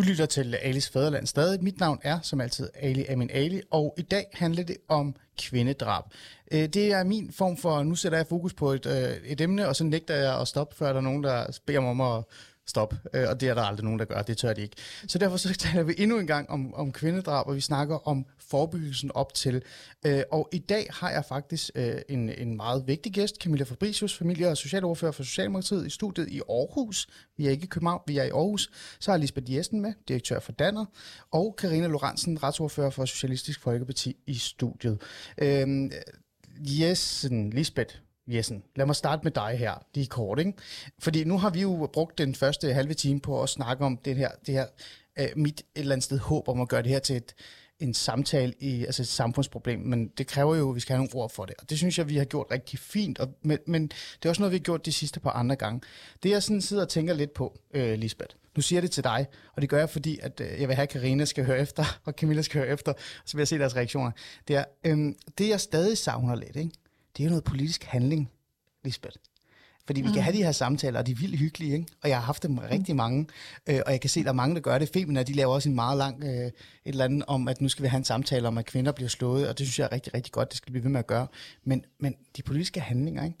Du lytter til Alis Fæderland stadig. Mit navn er som altid Ali Amin Ali, og i dag handler det om kvindedrab. Øh, det er min form for, nu sætter jeg fokus på et, øh, et emne, og så nægter jeg at stoppe, før der er nogen, der beder mig om at stop, øh, og det er der aldrig nogen, der gør, det tør de ikke. Så derfor så taler vi endnu en gang om, om kvindedrab, og vi snakker om forebyggelsen op til. Øh, og i dag har jeg faktisk øh, en, en meget vigtig gæst, Camilla Fabricius, familie- og socialordfører for Socialdemokratiet i studiet i Aarhus. Vi er ikke i København, vi er i Aarhus. Så har Lisbeth Jessen med, direktør for Danner, og Karina Lorentzen, retsordfører for Socialistisk Folkeparti i studiet. Øh, Jessen, Lisbeth, Jessen, lad mig starte med dig her, lige kort, ikke? Fordi nu har vi jo brugt den første halve time på at snakke om det her, det her øh, mit et eller andet sted håb om at gøre det her til et, en samtale i altså et samfundsproblem, men det kræver jo, at vi skal have nogle ord for det. Og det synes jeg, vi har gjort rigtig fint, og, men, men det er også noget, vi har gjort de sidste par andre gange. Det jeg sådan sidder og tænker lidt på, øh, Lisbeth, nu siger jeg det til dig, og det gør jeg, fordi at, øh, jeg vil have, at Karina skal høre efter, og Camilla skal høre efter, og så vil jeg se deres reaktioner. Det er, øh, det jeg stadig savner lidt, ikke? Det er jo noget politisk handling, Lisbeth. Fordi vi mm. kan have de her samtaler, og de er vildt hyggelige, ikke? og jeg har haft dem rigtig mange, øh, og jeg kan se, at der er mange, der gør det. Femina, de laver også en meget lang øh, et eller andet om, at nu skal vi have en samtale om, at kvinder bliver slået, og det synes jeg er rigtig, rigtig godt, det skal vi blive ved med at gøre. Men, men de politiske handlinger, ikke?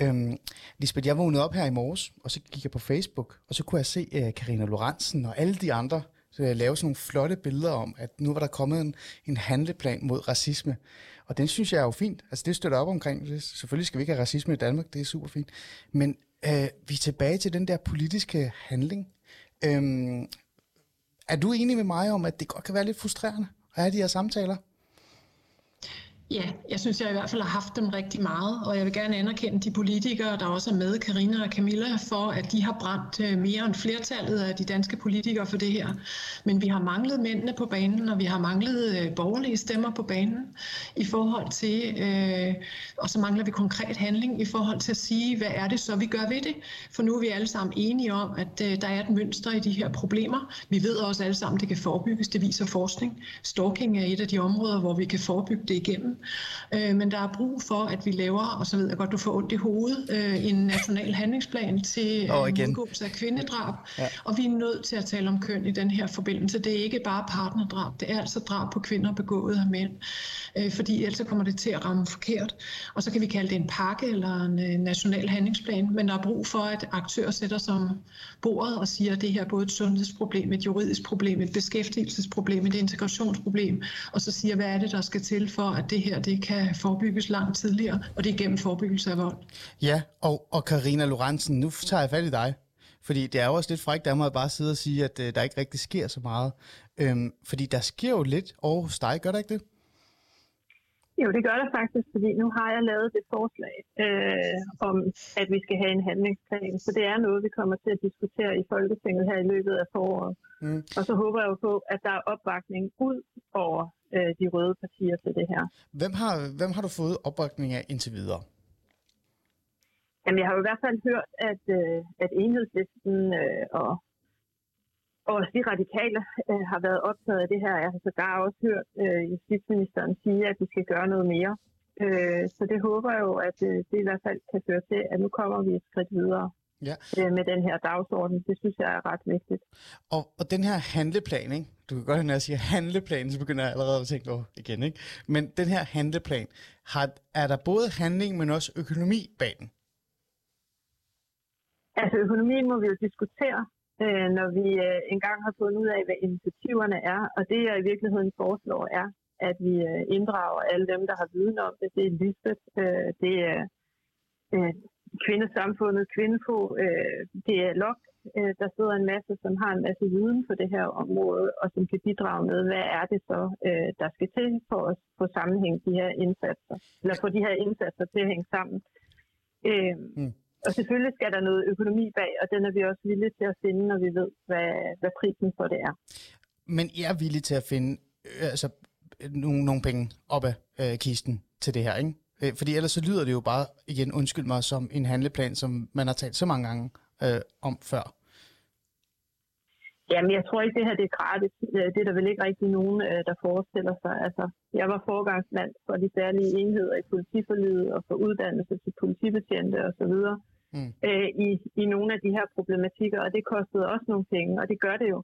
Øhm, Lisbeth, jeg vågnede op her i morges, og så gik jeg på Facebook, og så kunne jeg se øh, Karina Lorentzen og alle de andre så jeg lavede sådan nogle flotte billeder om, at nu var der kommet en, en handleplan mod racisme. Og den synes jeg er jo fint. Altså det støtter op omkring. Det, Selvfølgelig skal vi ikke have racisme i Danmark, det er super fint. Men øh, vi er tilbage til den der politiske handling. Øhm, er du enig med mig om, at det godt kan være lidt frustrerende at have de her samtaler? Ja, jeg synes, jeg i hvert fald har haft dem rigtig meget, og jeg vil gerne anerkende de politikere, der også er med, Karina og Camilla, for at de har brændt øh, mere end flertallet af de danske politikere for det her. Men vi har manglet mændene på banen, og vi har manglet øh, borgerlige stemmer på banen i forhold til, øh, og så mangler vi konkret handling i forhold til at sige, hvad er det så, vi gør ved det? For nu er vi alle sammen enige om, at øh, der er et mønster i de her problemer. Vi ved også alle sammen, at det kan forebygges, det viser forskning. Stalking er et af de områder, hvor vi kan forebygge det igennem. Øh, men der er brug for, at vi laver, og så ved jeg godt, du får ondt i hovedet, øh, en national handlingsplan til øh, af kvindedrab. Ja. Og vi er nødt til at tale om køn i den her forbindelse. Det er ikke bare partnerdrab, det er altså drab på kvinder begået af mænd. Øh, fordi ellers kommer det til at ramme forkert. Og så kan vi kalde det en pakke eller en øh, national handlingsplan, men der er brug for, at aktører sætter sig om bordet og siger, at det her er både et sundhedsproblem, et juridisk problem, et beskæftigelsesproblem, et integrationsproblem, og så siger, hvad er det, der skal til for, at det her det kan forebygges langt tidligere, og det er gennem forebyggelse af vold. Ja, og, og Karina Lorentzen, nu tager jeg fat i dig. Fordi det er jo også lidt frækt af mig at bare sidde og sige, at øh, der ikke rigtig sker så meget. Øhm, fordi der sker jo lidt over hos dig, gør der ikke det? Jo, det gør der faktisk, fordi nu har jeg lavet det forslag øh, om, at vi skal have en handlingsplan. Så det er noget, vi kommer til at diskutere i Folketinget her i løbet af foråret. Mm. Og så håber jeg jo på, at der er opbakning ud over øh, de røde partier til det her. Hvem har, hvem har du fået opbakning af indtil videre? Jamen, jeg har jo i hvert fald hørt, at, øh, at enhedslisten øh, og og de radikale øh, har været optaget af det her. Jeg har sågar også hørt øh, justitsministeren sige, at vi skal gøre noget mere. Øh, så det håber jeg jo, at øh, det i hvert fald kan føre til, at nu kommer vi et skridt videre ja. øh, med den her dagsorden. Det synes jeg er ret vigtigt. Og, og den her handleplan, ikke? du kan godt høre, når jeg siger handleplan, så begynder jeg allerede at tænke over igen. Ikke? Men den her handleplan, har, er der både handling, men også økonomi bag den? Altså økonomien må vi jo diskutere, øh, når vi øh, engang har fundet ud af, hvad initiativerne er. Og det jeg i virkeligheden foreslår er, at vi øh, inddrager alle dem, der har viden om det. Det er Lisbeth, øh, det er øh, kvindesamfundet, Kvindefo, øh, det er LOK, øh, der sidder en masse, som har en masse viden på det her område, og som kan bidrage med, hvad er det så, øh, der skal til for at få sammenhæng de her indsatser, eller få de her indsatser til at hænge sammen. Øh, mm. Og selvfølgelig skal der noget økonomi bag, og den er vi også villige til at finde, når vi ved, hvad, hvad prisen for det er. Men I er villige til at finde øh, altså, nogle, nogle penge op af øh, kisten til det her, ikke? Øh, fordi ellers så lyder det jo bare, igen undskyld mig, som en handleplan, som man har talt så mange gange øh, om før. Jamen, jeg tror ikke, det her det er gratis. Øh, det er der vel ikke rigtig nogen, øh, der forestiller sig. Altså, jeg var forgangsmand for de særlige enheder i politiforlidet og for uddannelse til politibetjente osv. Mm. Øh, i, i nogle af de her problematikker, og det kostede også nogle penge, og det gør det jo.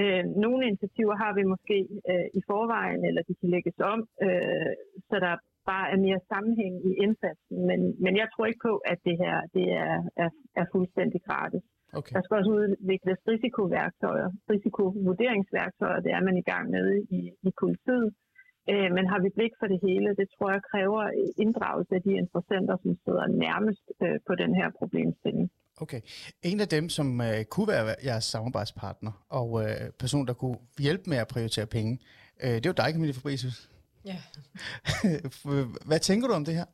Øh, nogle initiativer har vi måske øh, i forvejen, eller de kan lægges om, øh, så der bare er mere sammenhæng i indsatsen. Men, men jeg tror ikke på, at det her det er, er, er fuldstændig gratis. Okay. Der skal også udvikles risikoværktøjer, risikovurderingsværktøjer, det er man i gang med i, i politiet. Øh, men har vi blik for det hele, det tror jeg kræver inddragelse af de interessenter, som sidder nærmest øh, på den her problemstilling. Okay. En af dem, som uh, kunne være jeres samarbejdspartner, og uh, person, der kunne hjælpe med at prioritere penge, uh, det er jo dig, Camille Fabricius. Ja. Hvad tænker du om det her?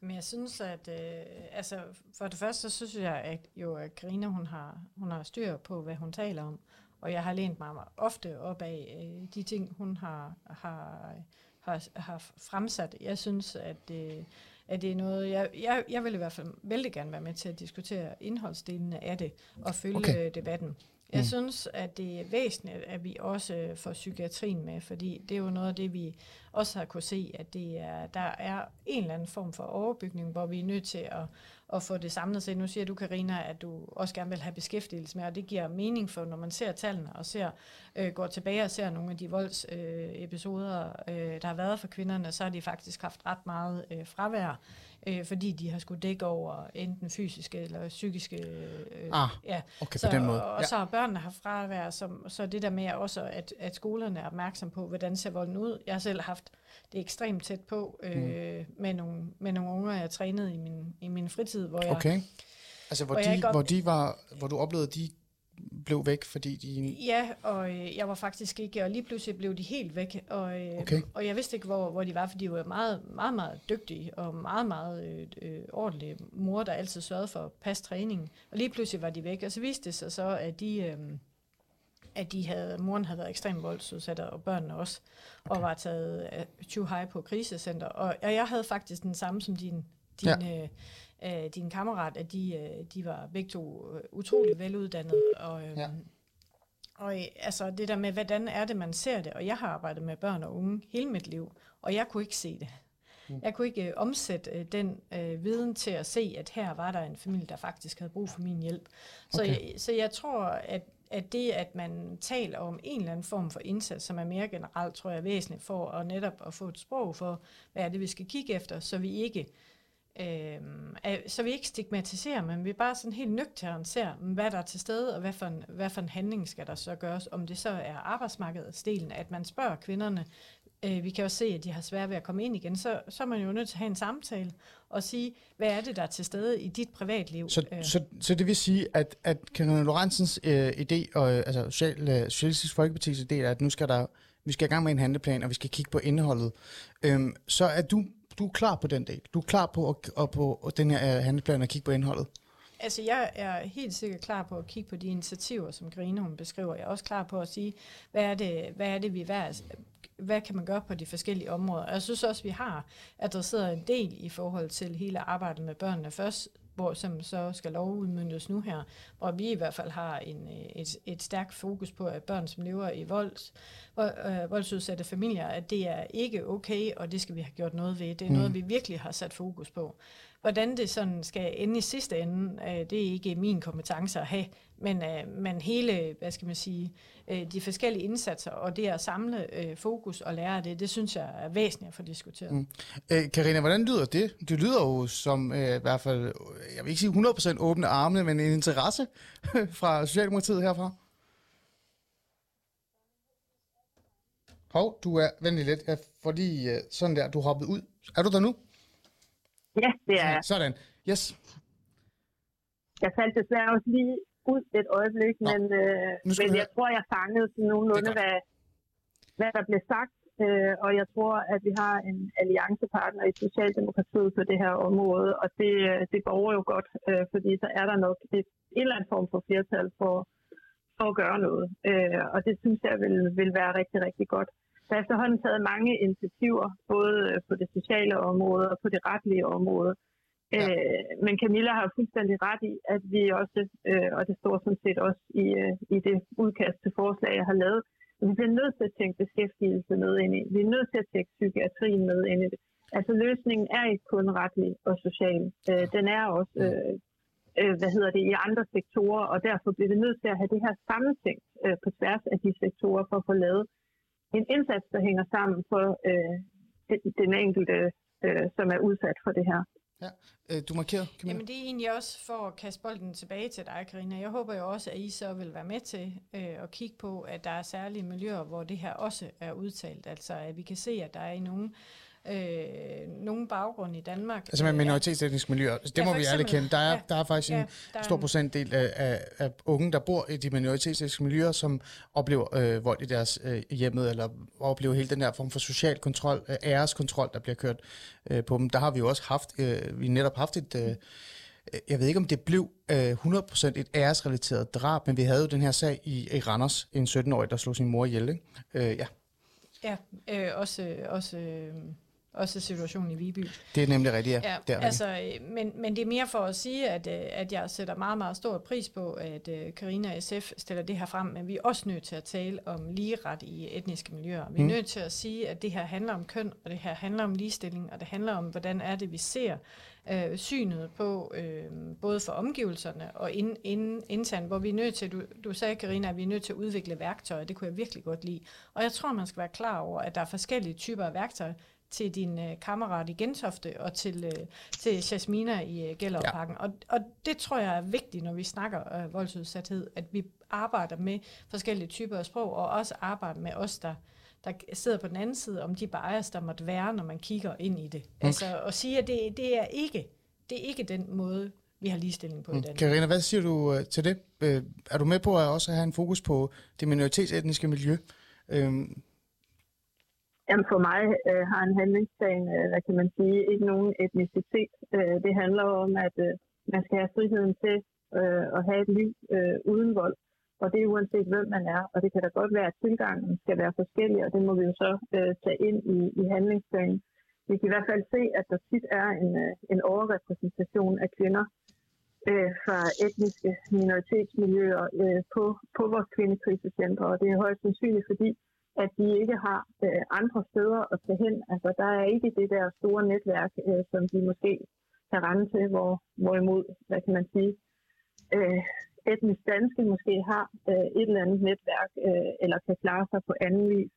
Men jeg synes, at øh, altså, for det første, så synes jeg at jo, at Karina, hun har, hun har styr på, hvad hun taler om. Og jeg har lænt mig ofte op af øh, de ting, hun har, har, har, har fremsat. Jeg synes, at, øh, at det er noget, jeg, jeg, jeg vil i hvert fald vældig gerne være med til at diskutere indholdsdelene af det og følge okay. debatten. Jeg mm. synes, at det er væsentligt, at vi også får psykiatrien med, fordi det er jo noget af det, vi også har kunne se, at det er, der er en eller anden form for overbygning, hvor vi er nødt til at, at få det samlet set. Nu siger du, Karina, at du også gerne vil have beskæftigelse med, og det giver mening for, når man ser tallene og ser, øh, går tilbage og ser nogle af de voldsepisoder, øh, øh, der har været for kvinderne, så har de faktisk haft ret meget øh, fravær øh, fordi de har skulle dække over enten fysiske eller psykiske... Øh, ah, ja. okay, så, på den måde. Og ja. så har børnene haft fravær, som, så det der med også, at, at skolerne er opmærksom på, hvordan ser volden ud. Jeg har selv haft det ekstremt tæt på øh, mm. med, nogle, med nogle unger, jeg trænede i min, i min fritid, hvor jeg... Okay. Altså, hvor, hvor, de, hvor, de var, hvor du oplevede, at de blev væk, fordi de... Ja, og øh, jeg var faktisk ikke, og lige pludselig blev de helt væk, og, øh, Okay. og jeg vidste ikke, hvor, hvor de var, for de var meget, meget, meget dygtige, og meget, meget øh, øh, ordentlige mor, der altid sørgede for at passe træningen. Og lige pludselig var de væk, og så viste det sig så, at de... Øh, at de havde, moren havde været ekstremt voldsudsat, og børnene også, okay. og var taget uh, too high på krisecenter. Og, og jeg havde faktisk den samme som din, din, ja. øh, øh, din kammerat, at de, øh, de var begge to øh, utrolig veluddannede. Og, øh, Ja. og øh, altså det der med, hvordan er det, man ser det, og jeg har arbejdet med børn og unge hele mit liv, og jeg kunne ikke se det. Jeg kunne ikke øh, omsætte øh, den øh, viden til at se, at her var der en familie, der faktisk havde brug for min hjælp. Så, Okay. jeg, så jeg tror, at, at det, at man taler om en eller anden form for indsats, som er mere generelt, tror jeg er væsentligt for at netop at få et sprog for, hvad er det, vi skal kigge efter, så vi ikke øh, så vi ikke stigmatiserer, men vi bare sådan helt nøgternt ser, hvad der er til stede, og hvad for, en, hvad for en handling skal der så gøres, om det så er arbejdsmarkedsdelen, at man spørger kvinderne, øh, vi kan jo se, at de har svært ved at komme ind igen, så, så er man jo nødt til at have en samtale og sige, hvad er det, der er til stede i dit privatliv? Så, Øh, så, så det vil sige, at, at Karina Lorentzens øh, idé, og, øh, altså Social, øh, Socialistisk Folkeparti's idé, er, at nu skal der, vi skal i gang med en handleplan, og vi skal kigge på indholdet. Øhm, så er du, du er klar på den del. Du er klar på, at, og på den her øh, handleplan og kigge på indholdet. Altså, jeg er helt sikkert klar på at kigge på de initiativer, som Grine hun beskriver. Jeg er også klar på at sige, hvad er det, hvad er det vi hver, altså, hvad kan man gøre på de forskellige områder. Og jeg synes også, vi har adresseret en del i forhold til hele arbejdet med børnene først, hvor som så skal lovudmyndes nu her, hvor vi i hvert fald har en, øh, et, et stærkt fokus på, at børn, som lever i volds, vold, øh, voldsudsatte familier, at det er ikke okay, og det skal vi have gjort noget ved. Det er noget, vi virkelig har sat fokus på. Hvordan det sådan skal ende i sidste ende, øh, det er ikke min kompetence at have, men, øh, men hele, hvad skal man sige, øh, de forskellige indsatser, og det at samle øh, fokus og lære af det, det synes jeg er væsentligt at få diskuteret. Mm. Øh, Karina, hvordan lyder det? Det lyder jo som øh, i hvert fald, jeg vil ikke sige 100% åbne arme, men en interesse fra Socialdemokratiet herfra. Hov, du er, venlig lidt, fordi øh, sådan der, du hoppede ud. Er du der nu? Ja, det er jeg. Sådan, yes. Jeg faldt desværre også lige ud et øjeblik, Nå. men, øh, men jeg høre- tror, jeg fangede sådan nogenlunde, hvad, hvad der blev sagt. Øh, og jeg tror, at vi har en alliancepartner i Socialdemokratiet på det her område, og det, øh, det går jo godt, øh, fordi så er der nok et, en eller anden form for flertal for, for at gøre noget. Øh, og det synes jeg vil, vil være rigtig, rigtig godt. Der er efterhånden taget mange initiativer, både øh, på det sociale område og på det retlige område. Ja. Øh, men Camilla har fuldstændig ret i, at vi også, øh, og det står sådan set også i, øh, i det udkast til forslag, jeg har lavet, at vi bliver nødt til at tænke beskæftigelse med ind i. Vi er nødt til at tænke psykiatrien med ind i det. Altså løsningen er ikke kun retlig og social. Øh, den er også, øh, øh, hvad hedder det, i andre sektorer, og derfor bliver vi nødt til at have det her sammentænkt øh, på tværs af de sektorer for at få lavet en indsats, der hænger sammen for øh, den- den enkelte, øh, som er udsat for det her. Ja. Øh, du markerer, Camilla? Jamen det er egentlig også for at kaste bolden tilbage til dig, Karina. Jeg håber jo også, at I så vil være med til øh, at kigge på, at der er særlige miljøer, hvor det her også er udtalt. Altså at vi kan se, at der er i nogle, øh, nogle baggrund i Danmark. Altså med øh, minoritetsetniske miljøer. Altså, det Ja, må vi alle kende. Der er, Ja. der er faktisk en Ja, der er stor en- procentdel af, af, af unge, der bor i de minoritetsetniske miljøer, som oplever øh, vold i deres øh, hjemmet, eller oplever hele den her form for social kontrol, øh, æreskontrol, der bliver kørt øh, på dem. Der har vi jo også haft, øh, vi netop haft et... Øh, jeg ved ikke, om det blev øh, 100% et æresrelateret drab, men vi havde jo den her sag i, i Randers, en 17-årig, der slog sin mor ihjel. Ikke? Øh, ja, Ja, øh, også, også, øh, også situationen i Viby. det er nemlig rigtigt, ja. Ja, det er altså, øh, men, men det er mere for at sige, at, øh, at jeg sætter meget, meget stor pris på, at øh, Karina og SF stiller det her frem, men vi er også nødt til at tale om ligeret i etniske miljøer. Vi er Mm. nødt til at sige, at det her handler om køn, og det her handler om ligestilling, og det handler om, hvordan er det, vi ser øh, synet på, øh, både for omgivelserne og ind, ind, internt, hvor vi er nødt til, du, du sagde, Karina, at vi er nødt til at udvikle værktøjer. Det kunne jeg virkelig godt lide. Og jeg tror, man skal være klar over, at der er forskellige typer af værktøjer, til din øh, kammerat i Gentofte og til, øh, til Jasmina i øh, Gellerparken. Ja. Og, og det tror jeg er vigtigt, når vi snakker øh, voldsudsathed, at vi arbejder med forskellige typer af sprog, og også arbejder med os, der, der sidder på den anden side, om de bias, der måtte være, når man kigger ind i det. Okay. Altså at sige, at det, det, er ikke, det er ikke den måde, vi har ligestilling på mm. i Danmark. Karina, hvad siger du øh, til det? Øh, er du med på at også have en fokus på det minoritetsetniske miljø? Øh, Jamen for mig øh, har en handlingsplan, øh, hvad kan man sige, ikke nogen etnicitet. Øh, det handler om, at øh, man skal have friheden til øh, at have et liv øh, uden vold. Og det er uanset hvem man er. Og det kan da godt være, at tilgangen skal være forskellig, og det må vi jo så øh, tage ind i, i handlingsplanen. Vi kan i hvert fald se, at der tit er en, øh, en overrepræsentation af kvinder øh, fra etniske minoritetsmiljøer øh, på, på vores kvindekrisecentre. Og det er højst sandsynligt, fordi at de ikke har øh, andre steder at tage hen. Altså, der er ikke det der store netværk, øh, som de måske kan rende til, hvor, hvorimod, hvad kan man sige, øh, etnisk danske måske har øh, et eller andet netværk, øh, eller kan klare sig på anden vis.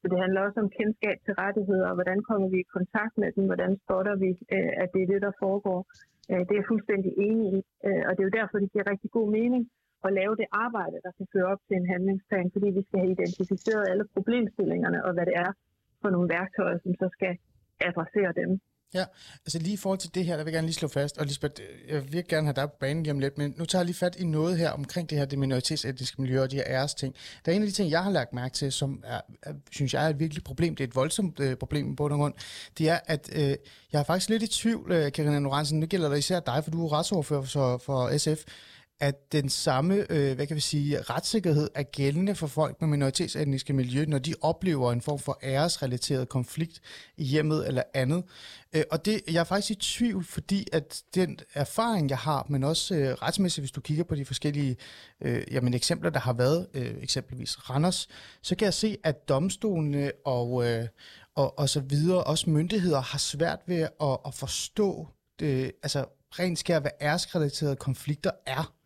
Så det handler også om kendskab til rettigheder, og hvordan kommer vi i kontakt med dem, hvordan spotter vi, øh, at det er det, der foregår. Øh, det er jeg fuldstændig enig i, øh, og det er jo derfor, det giver rigtig god mening at lave det arbejde, der kan føre op til en handlingsplan, fordi vi skal have identificeret alle problemstillingerne, og hvad det er for nogle værktøjer, som så skal adressere dem. Ja, altså lige i forhold til det her, der vil jeg gerne lige slå fast, og Lisbeth, jeg vil gerne have dig på banen lige om lidt, men nu tager jeg lige fat i noget her omkring det her det minoritetsetniske miljø og de her æres ting. Der er en af de ting, jeg har lagt mærke til, som er, er, synes jeg er et virkelig problem, det er et voldsomt øh, problem på den grund, det er, at øh, jeg er faktisk lidt i tvivl, øh, Karina Norensen, nu gælder det især dig, for du er retsordfører for, for SF, at den samme, øh, hvad kan vi sige, retssikkerhed er gældende for folk med minoritetsetniske miljø, når de oplever en form for æresrelateret konflikt i hjemmet eller andet. Øh, og det, jeg er faktisk i tvivl, fordi at den erfaring, jeg har, men også øh, retsmæssigt, hvis du kigger på de forskellige øh, jamen, eksempler, der har været, øh, eksempelvis Randers, så kan jeg se, at domstolene og, øh, og, og så videre, også myndigheder, har svært ved at, at forstå det, altså rent skær, hvad æresrelaterede konflikter er.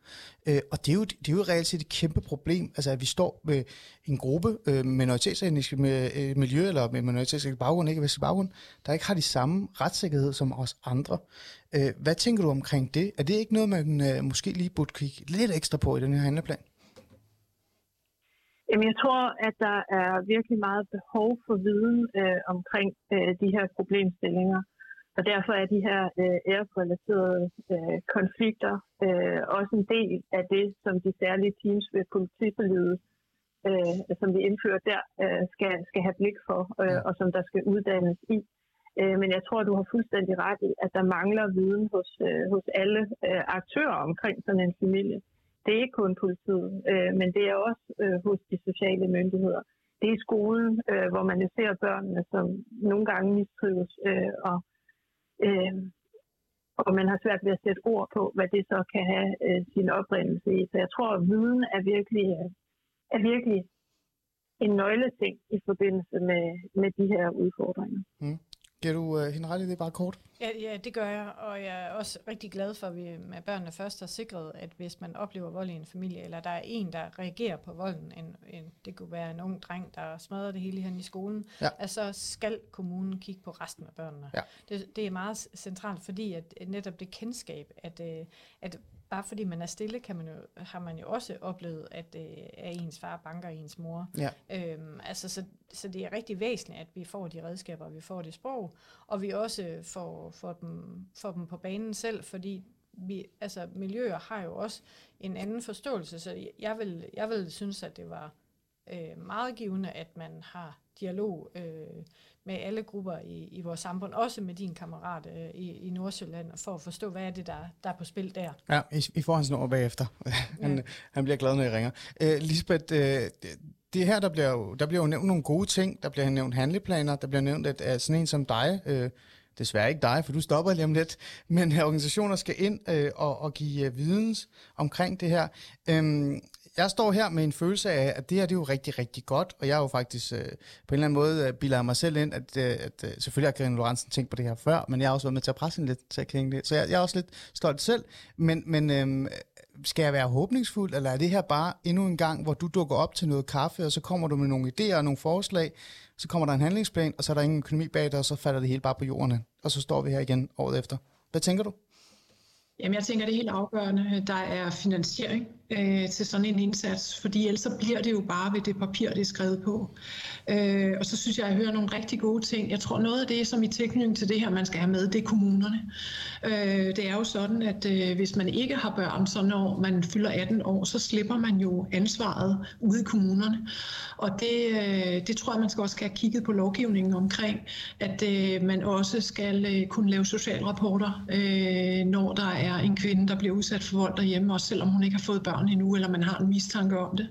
Øh, og det er, jo, det er jo reelt set et kæmpe problem, altså at vi står med en gruppe øh, minoritetsetniske med, øh, miljø, eller med minoritetsetniske baggrund, ikke vestlig baggrund, der ikke har de samme retssikkerhed som os andre. Øh, hvad tænker du omkring det? Er det ikke noget, man øh, måske lige burde kigge lidt ekstra på i den her handleplan? Jamen, jeg tror, at der er virkelig meget behov for viden øh, omkring øh, de her problemstillinger. Og derfor er de her øh, æresrelaterede øh, konflikter øh, også en del af det, som de særlige teams ved politiforlidet, øh, som vi indfører der, øh, skal, skal have blik for, øh, og som der skal uddannes i. Øh, men jeg tror, du har fuldstændig ret i, at der mangler viden hos, øh, hos alle øh, aktører omkring sådan en familie. Det er ikke kun politiet, øh, men det er også øh, hos de sociale myndigheder. Det er i skolen, øh, hvor man ser børnene, som nogle gange mistrives øh, og Øh, og man har svært ved at sætte ord på, hvad det så kan have øh, sin oprindelse i. Så jeg tror, at viden er virkelig, øh, er virkelig en nøgleting i forbindelse med, med de her udfordringer. Mm. Giver du øh, hende ret i det bare kort? Ja, ja, det gør jeg, og jeg er også rigtig glad for, at vi med børnene først har sikret, at hvis man oplever vold i en familie, eller der er en, der reagerer på volden, en, en, det kunne være en ung dreng, der smadrer det hele hen i skolen, ja. altså skal kommunen kigge på resten af børnene. Ja. Det, det er meget centralt, fordi at netop det kendskab, at, øh, at bare fordi man er stille, kan man jo, har man jo også oplevet, at, øh, at ens far banker ens mor. Ja. Øhm, altså, så, så det er rigtig væsentligt, at vi får de redskaber, vi får det sprog, og vi også får, får, dem, får dem på banen selv, fordi vi, altså, miljøer har jo også en anden forståelse, så jeg vil, jeg vil synes, at det var øh, meget givende, at man har dialog øh, med alle grupper i, i vores samfund, også med din kammerat øh, i, i Nordsjælland, for at forstå, hvad er det, der, der er på spil der. Ja, I, I får hans nummer bagefter. han, ja. han bliver glad, når I ringer. Øh, Lisbeth, øh, det her, der bliver, jo, der bliver jo nævnt nogle gode ting. Der bliver nævnt handleplaner. Der bliver nævnt, at, at sådan en som dig, øh, desværre ikke dig, for du stopper lige om lidt, men øh, organisationer skal ind øh, og, og give øh, videns omkring det her. Øhm, jeg står her med en følelse af, at det her det er jo rigtig, rigtig godt, og jeg er jo faktisk øh, på en eller anden måde øh, bilder mig selv ind, at, øh, at øh, selvfølgelig har Karin Lorentzen tænkt på det her før, men jeg har også været med til at presse hende lidt til at kende det. Så jeg, jeg er også lidt stolt selv, men, men øh, skal jeg være håbningsfuld, eller er det her bare endnu en gang, hvor du dukker op til noget kaffe, og så kommer du med nogle idéer og nogle forslag, så kommer der en handlingsplan, og så er der ingen økonomi bag det, og så falder det hele bare på jorden, og så står vi her igen året efter. Hvad tænker du? Jamen, jeg tænker, det er helt afgørende. Der er finansiering øh, til sådan en indsats, fordi ellers så bliver det jo bare ved det papir, det er skrevet på. Øh, og så synes jeg, at jeg hører nogle rigtig gode ting. Jeg tror, noget af det, som i tilknytning til det her, man skal have med, det er kommunerne. Øh, det er jo sådan, at øh, hvis man ikke har børn, så når man fylder 18 år, så slipper man jo ansvaret ude i kommunerne. Og det, øh, det tror jeg, man skal også have kigget på lovgivningen omkring, at øh, man også skal øh, kunne lave socialrapporter, øh, når der er en kvinde, der bliver udsat for vold derhjemme, også selvom hun ikke har fået børn endnu, eller man har en mistanke om det.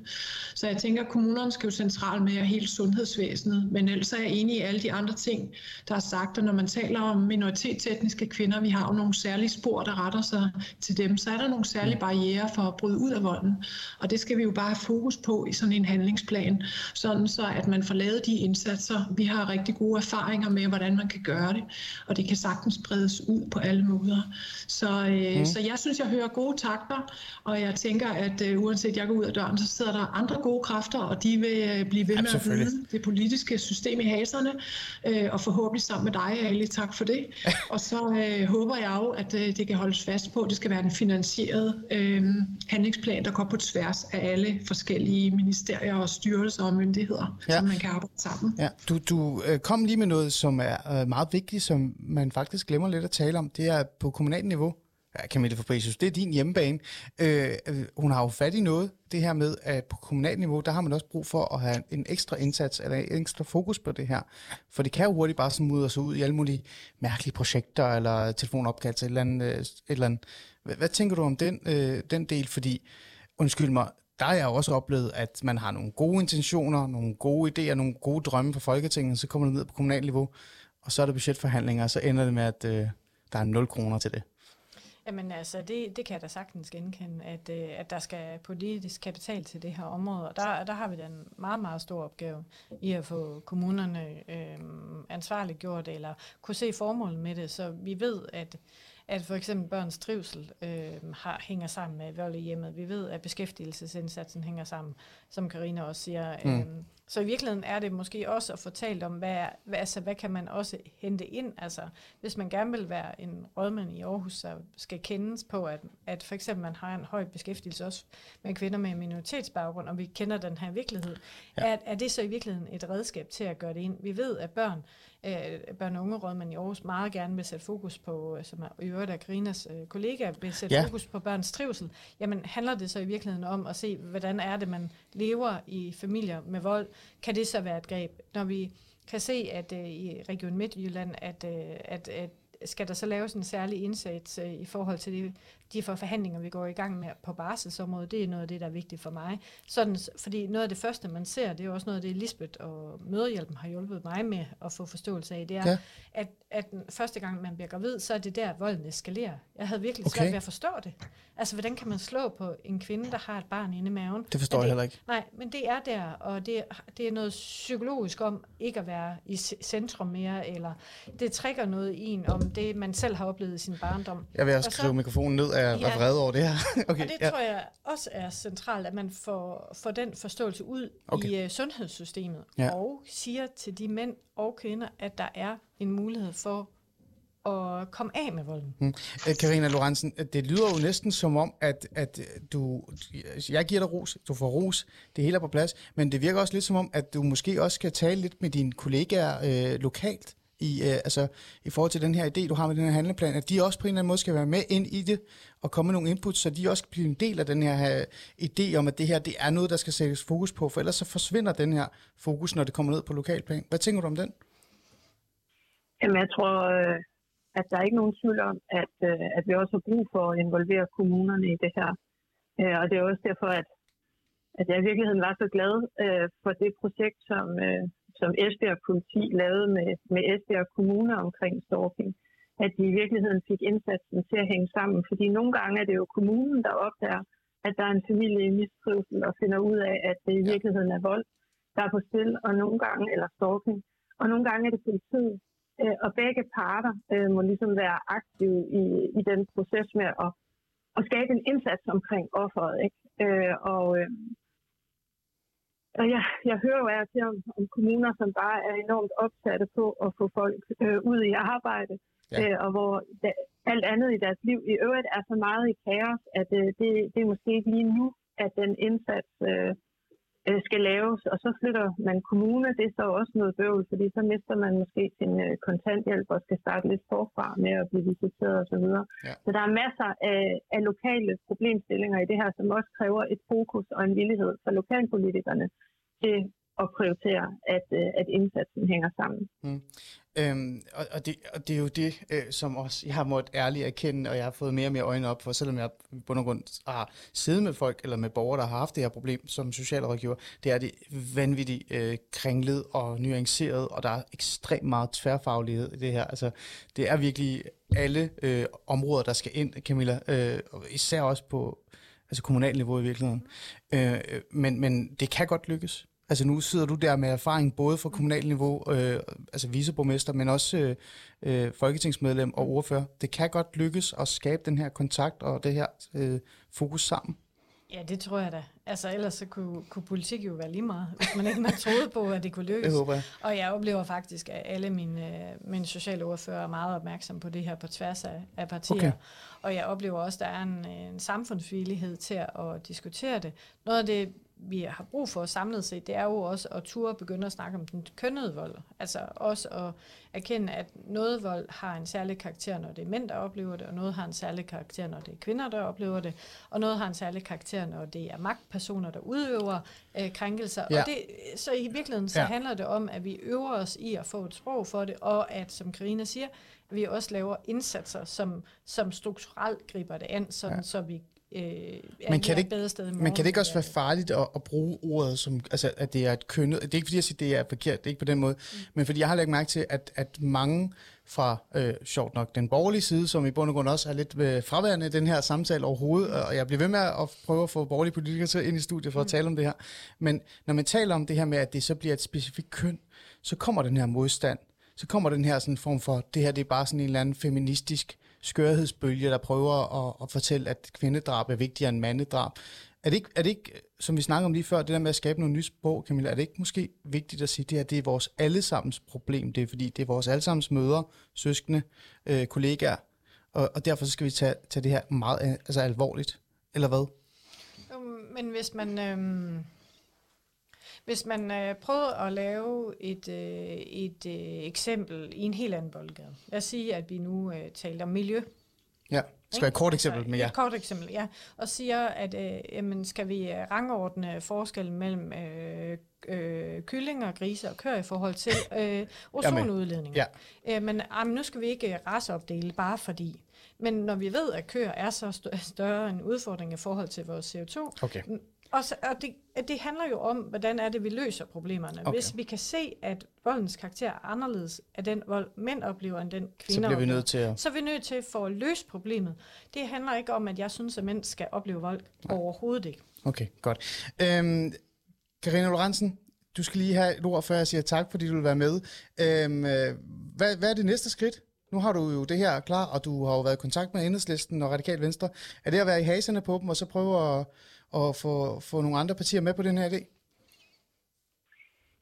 Så jeg tænker, at kommunerne skal jo centralt med hele sundhedsvæsenet, men ellers er jeg enig i alle de andre ting, der er sagt, og når man taler om minoritetsetniske kvinder, vi har jo nogle særlige spor, der retter sig til dem, så er der nogle særlige barriere for at bryde ud af volden, og det skal vi jo bare have fokus på i sådan en handlingsplan, sådan så at man får lavet de indsatser. Vi har rigtig gode erfaringer med, hvordan man kan gøre det, og det kan sagtens bredes ud på alle måder. Så, øh, mm. så jeg synes, jeg hører gode takter, og jeg tænker, at øh, uanset jeg går ud af døren, så sidder der andre gode kræfter, og de vil øh, blive ved med at vide det politiske system i haserne, øh, og forhåbentlig sammen med dig, Ali, tak for det. og så øh, håber jeg jo, at øh, det kan holdes fast på, at det skal være en finansieret øh, handlingsplan, der går på tværs af alle forskellige ministerier og styrelser og myndigheder, ja. så man kan arbejde sammen. Ja. Du, du øh, kom lige med noget, som er øh, meget vigtigt, som man faktisk glemmer lidt at tale om. Det er på kommunalt niveau. Ja, Camille Fabricius, det er din hjemmebane. Øh, øh, hun har jo fat i noget, det her med, at på kommunalt niveau, der har man også brug for at have en ekstra indsats, eller en ekstra fokus på det her. For det kan jo hurtigt bare smudre sig ud i alle mulige mærkelige projekter, eller telefonopkald til et eller andet. Øh, et eller andet. Hvad, hvad tænker du om den, øh, den del? Fordi, undskyld mig, der har jeg jo også oplevet, at man har nogle gode intentioner, nogle gode idéer, nogle gode drømme for Folketinget, så kommer det ned på kommunalt niveau, og så er der budgetforhandlinger, og så ender det med, at øh, der er 0 kroner til det. Jamen altså, det, det kan jeg da sagtens genkende, at, øh, at der skal politisk kapital til det her område, og der, der har vi den meget, meget stor opgave i at få kommunerne øh, ansvarligt gjort, eller kunne se formålet med det, så vi ved, at at for eksempel børns trivsel øh, har, hænger sammen med vold i hjemmet. Vi ved, at beskæftigelsesindsatsen hænger sammen, som Karina også siger. Mm. Så i virkeligheden er det måske også at fortælle om, hvad, hvad, altså, hvad kan man også hente ind? Altså, hvis man gerne vil være en rådmand i Aarhus, så skal kendes på, at, at for eksempel man har en høj beskæftigelse også med kvinder med minoritetsbaggrund, og vi kender den her virkelighed. Ja. Er, er det så i virkeligheden et redskab til at gøre det ind? Vi ved, at børn, øh, børn og unge rådmænd i Aarhus meget gerne vil sætte fokus på, øh, som er i øvrigt af Karinas øh, kollega, vil sætte ja. fokus på børns trivsel. Jamen handler det så i virkeligheden om at se, hvordan er det, man lever i familier med vold? Kan det så være et greb? Når vi kan se, at øh, i Region Midtjylland, at, øh, at, at skal der så laves en særlig indsats øh, i forhold til de, de forhandlinger, vi går i gang med på barselsområdet, det er noget af det, der er vigtigt for mig. Sådan, fordi noget af det første, man ser, det er også noget af det, Lisbeth og Møderhjælpen har hjulpet mig med at få forståelse af, det er, ja. at, at den første gang, man bliver gravid, så er det der, volden eskalerer. Jeg havde virkelig okay. svært ved at forstå det. Altså, hvordan kan man slå på en kvinde, der har et barn inde i maven? Det forstår det, jeg heller ikke. Nej, men det er der, og det, det er noget psykologisk om ikke at være i centrum mere, eller det trækker noget i en om det, man selv har oplevet i sin barndom. Jeg vil også skrive mikrofonen ned af ja, vred over det her. okay, og det ja. tror jeg også er centralt, at man får, får den forståelse ud okay. i uh, sundhedssystemet, ja. og siger til de mænd og kvinder, at der er en mulighed for at komme af med volden. Hmm. Karina Lorentzen, det lyder jo næsten som om, at, at du, jeg giver dig ros, du får ros, det hele er på plads, men det virker også lidt som om, at du måske også skal tale lidt med dine kollegaer øh, lokalt, i, øh, altså, i forhold til den her idé, du har med den her handleplan, at de også på en eller anden måde skal være med ind i det, og komme med nogle input, så de også bliver en del af den her øh, idé om, at det her det er noget, der skal sættes fokus på, for ellers så forsvinder den her fokus, når det kommer ned på lokalplan. Hvad tænker du om den? Jamen, jeg tror, øh, at der er ikke nogen tvivl om, at, øh, at vi også har brug for at involvere kommunerne i det her. Øh, og det er også derfor, at, at jeg i virkeligheden var så glad øh, for det projekt, som, øh, som Esbjerg politi lavede med, med Esbjerg kommune omkring stalking, at de i virkeligheden fik indsatsen til at hænge sammen. Fordi nogle gange er det jo kommunen, der opdager, at der er en familie i mistrivsel og finder ud af, at det i virkeligheden er vold, der er på spil, og nogle gange, eller stalking, og nogle gange er det politiet. Øh, og begge parter øh, må ligesom være aktive i, i den proces med at, at skabe en indsats omkring offeret. Ikke? Øh, og, og jeg, jeg hører jo af til om, om kommuner, som bare er enormt opsatte på at få folk øh, ud i arbejde, ja. øh, og hvor da, alt andet i deres liv i øvrigt er så meget i kaos, at øh, det, det er måske ikke lige nu, at den indsats øh, skal laves, og så flytter man kommune, det er så også noget bøvl, fordi så mister man måske sin øh, kontanthjælp og skal starte lidt forfra med at blive visiteret osv. Ja. Så der er masser af, af lokale problemstillinger i det her, som også kræver et fokus og en villighed fra lokalpolitikerne til at prioritere, at, øh, at indsatsen hænger sammen. Mm. Øhm, og, og, det, og det er jo det, øh, som også jeg har måttet ærligt erkende, og jeg har fået mere og mere øjne op for, selvom jeg på bund og grund har siddet med folk, eller med borgere, der har haft det her problem som socialrådgiver, det er det vanvittigt øh, kringlet og nuanceret, og der er ekstremt meget tværfaglighed i det her. Altså, det er virkelig alle øh, områder, der skal ind, Camilla, øh, og især også på altså kommunalt niveau i virkeligheden. Øh, øh men, men det kan godt lykkes. Altså nu sidder du der med erfaring både fra kommunalt niveau, øh, altså viceborgmester, men også øh, øh, folketingsmedlem og ordfører. Det kan godt lykkes at skabe den her kontakt og det her øh, fokus sammen. Ja, det tror jeg da. Altså ellers så kunne, kunne politik jo være lige meget, hvis man ikke man troede på, at det kunne lykkes. Det håber jeg. Og jeg oplever faktisk, at alle mine, mine sociale ordfører er meget opmærksom på det her på tværs af, af partier. Okay. Og jeg oplever også, at der er en, en samfundsvillighed til at diskutere det. Noget af det, vi har brug for samlet set, det er jo også at turde begynde at snakke om den kønnede vold. Altså også at erkende, at noget vold har en særlig karakter, når det er mænd, der oplever det, og noget har en særlig karakter, når det er kvinder, der oplever det, og noget har en særlig karakter, når det er magtpersoner, der udøver øh, krænkelser. Ja. Og det, så i virkeligheden så Ja. handler det om, at vi øver os i at få et sprog for det, og at, som Karina siger, vi også laver indsatser, som, som strukturelt griber det an, sådan, ja. så vi øh, Men kan det et ikke- bedre sted i morgen. Men kan det ikke også være farligt at, at bruge ordet som, altså at det er et kønnet, det er ikke fordi jeg siger, det er forkert, det er ikke på den måde, mm. men fordi jeg har lagt mærke til, at, at mange fra, øh, sjovt nok, den borgerlige side, som i bund og grund også er lidt øh, fraværende i den her samtale overhovedet, og jeg bliver ved med at prøve at få borgerlige politikere til ind i studiet for at tale om det her, men når man taler om det her med, at det så bliver et specifikt køn, så kommer den her modstand, så kommer den her sådan form for, det her det er bare sådan en eller anden feministisk skørhedsbølge, der prøver at, at fortælle, at kvindedrab er vigtigere end mandedrab. Er det, ikke, er det ikke, som vi snakkede om lige før, det der med at skabe noget nye sprog, Camilla, er det ikke måske vigtigt at sige, at det her det er vores allesammens problem? Det er fordi, det er vores allesammens mødre, søskende, øh, kollegaer, og, og derfor så skal vi tage, tage det her meget altså alvorligt. Eller hvad? Øhm, men hvis man, Øh hvis man øh, prøver at lave et, øh, et øh, eksempel i en helt anden boldgade. Lad os sige, at vi nu øh, taler om miljø. Ja, skal være et kort eksempel, men ja. Et kort eksempel, ja. Og siger, at øh, jamen, skal vi øh, rangordne forskellen mellem øh, øh, kyllinger, grise og køer i forhold til øh, ozonudledning. Ja. Øh, men jamen, nu skal vi ikke øh, raceopdele, bare fordi. Men når vi ved, at køer er så st- større en udfordring i forhold til vores CO2, Okay. Og, så, og det, det handler jo om, hvordan er det, vi løser problemerne. Okay. Hvis vi kan se, at voldens karakter er anderledes af den vold, mænd oplever, end den kvinder Så bliver vi nødt til at... så er vi nødt til for at løse problemet. Det handler ikke om, at jeg synes, at mænd skal opleve vold. Nej. Overhovedet ikke. Okay, godt. Øhm, Karina Lorentzen, du skal lige have et ord, før jeg siger tak, fordi du vil være med. Øhm, øh, hvad, hvad er det næste skridt? Nu har du jo det her klar, og du har jo været i kontakt med Enhedslisten og Radikal Venstre. Er det at være i haserne på dem, og så prøve at, at få, få nogle andre partier med på den her idé?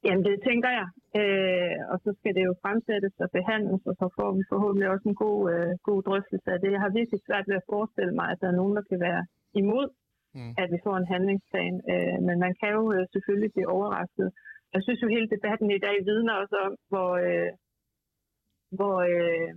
Jamen, det tænker jeg. Øh, og så skal det jo fremsættes og behandles, og så får vi forhåbentlig også en god, øh, god drøftelse af det. Jeg har virkelig svært ved at forestille mig, at der er nogen, der kan være imod, Mm. at vi får en handlingsplan. Øh, men man kan jo øh, selvfølgelig blive overrasket. Jeg synes jo, hele debatten i dag vidner også om, hvor, øh, hvor, øh,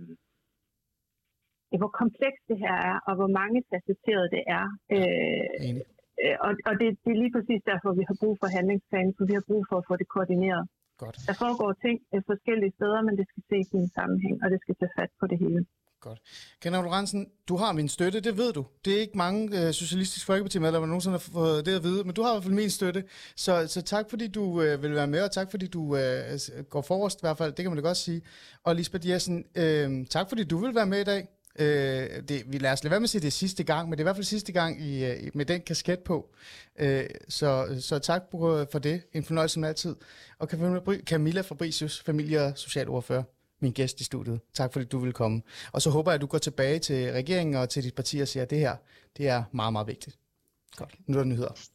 hvor komplekst det her er, og hvor mange facetteret det er. Øh, Enig. Øh, og og det, det er lige præcis derfor, vi har brug for handlingsplanen, for vi har brug for at få det koordineret. Godt. Der foregår ting øh, forskellige steder, men det skal ses i en sammenhæng, og det skal tage fat på det hele. Godt. Karina Lorentzen, du har min støtte, det ved du. Det er ikke mange øh, socialistiske folkepartimedlemmer, der nogensinde har fået det at vide, men du har i hvert fald min støtte. Så, så tak fordi du øh, vil være med, og tak fordi du øh, går forrest i hvert fald, det kan man da godt sige. Og Lisbeth Jessen, øh, tak fordi du vil være med i dag. Øh, det, vi lader os lade være med at sige, det er sidste gang, men det er i hvert fald sidste gang i, øh, i, med den kasket på. Øh, så, så tak for det. En fornøjelse som altid. Og Camilla Fabricius, familie- og socialordfører, min gæst i studiet. Tak fordi du vil komme. Og så håber jeg, at du går tilbage til regeringen og til dit parti og siger, at det her det er meget, meget vigtigt. Godt. Nu er der nyheder.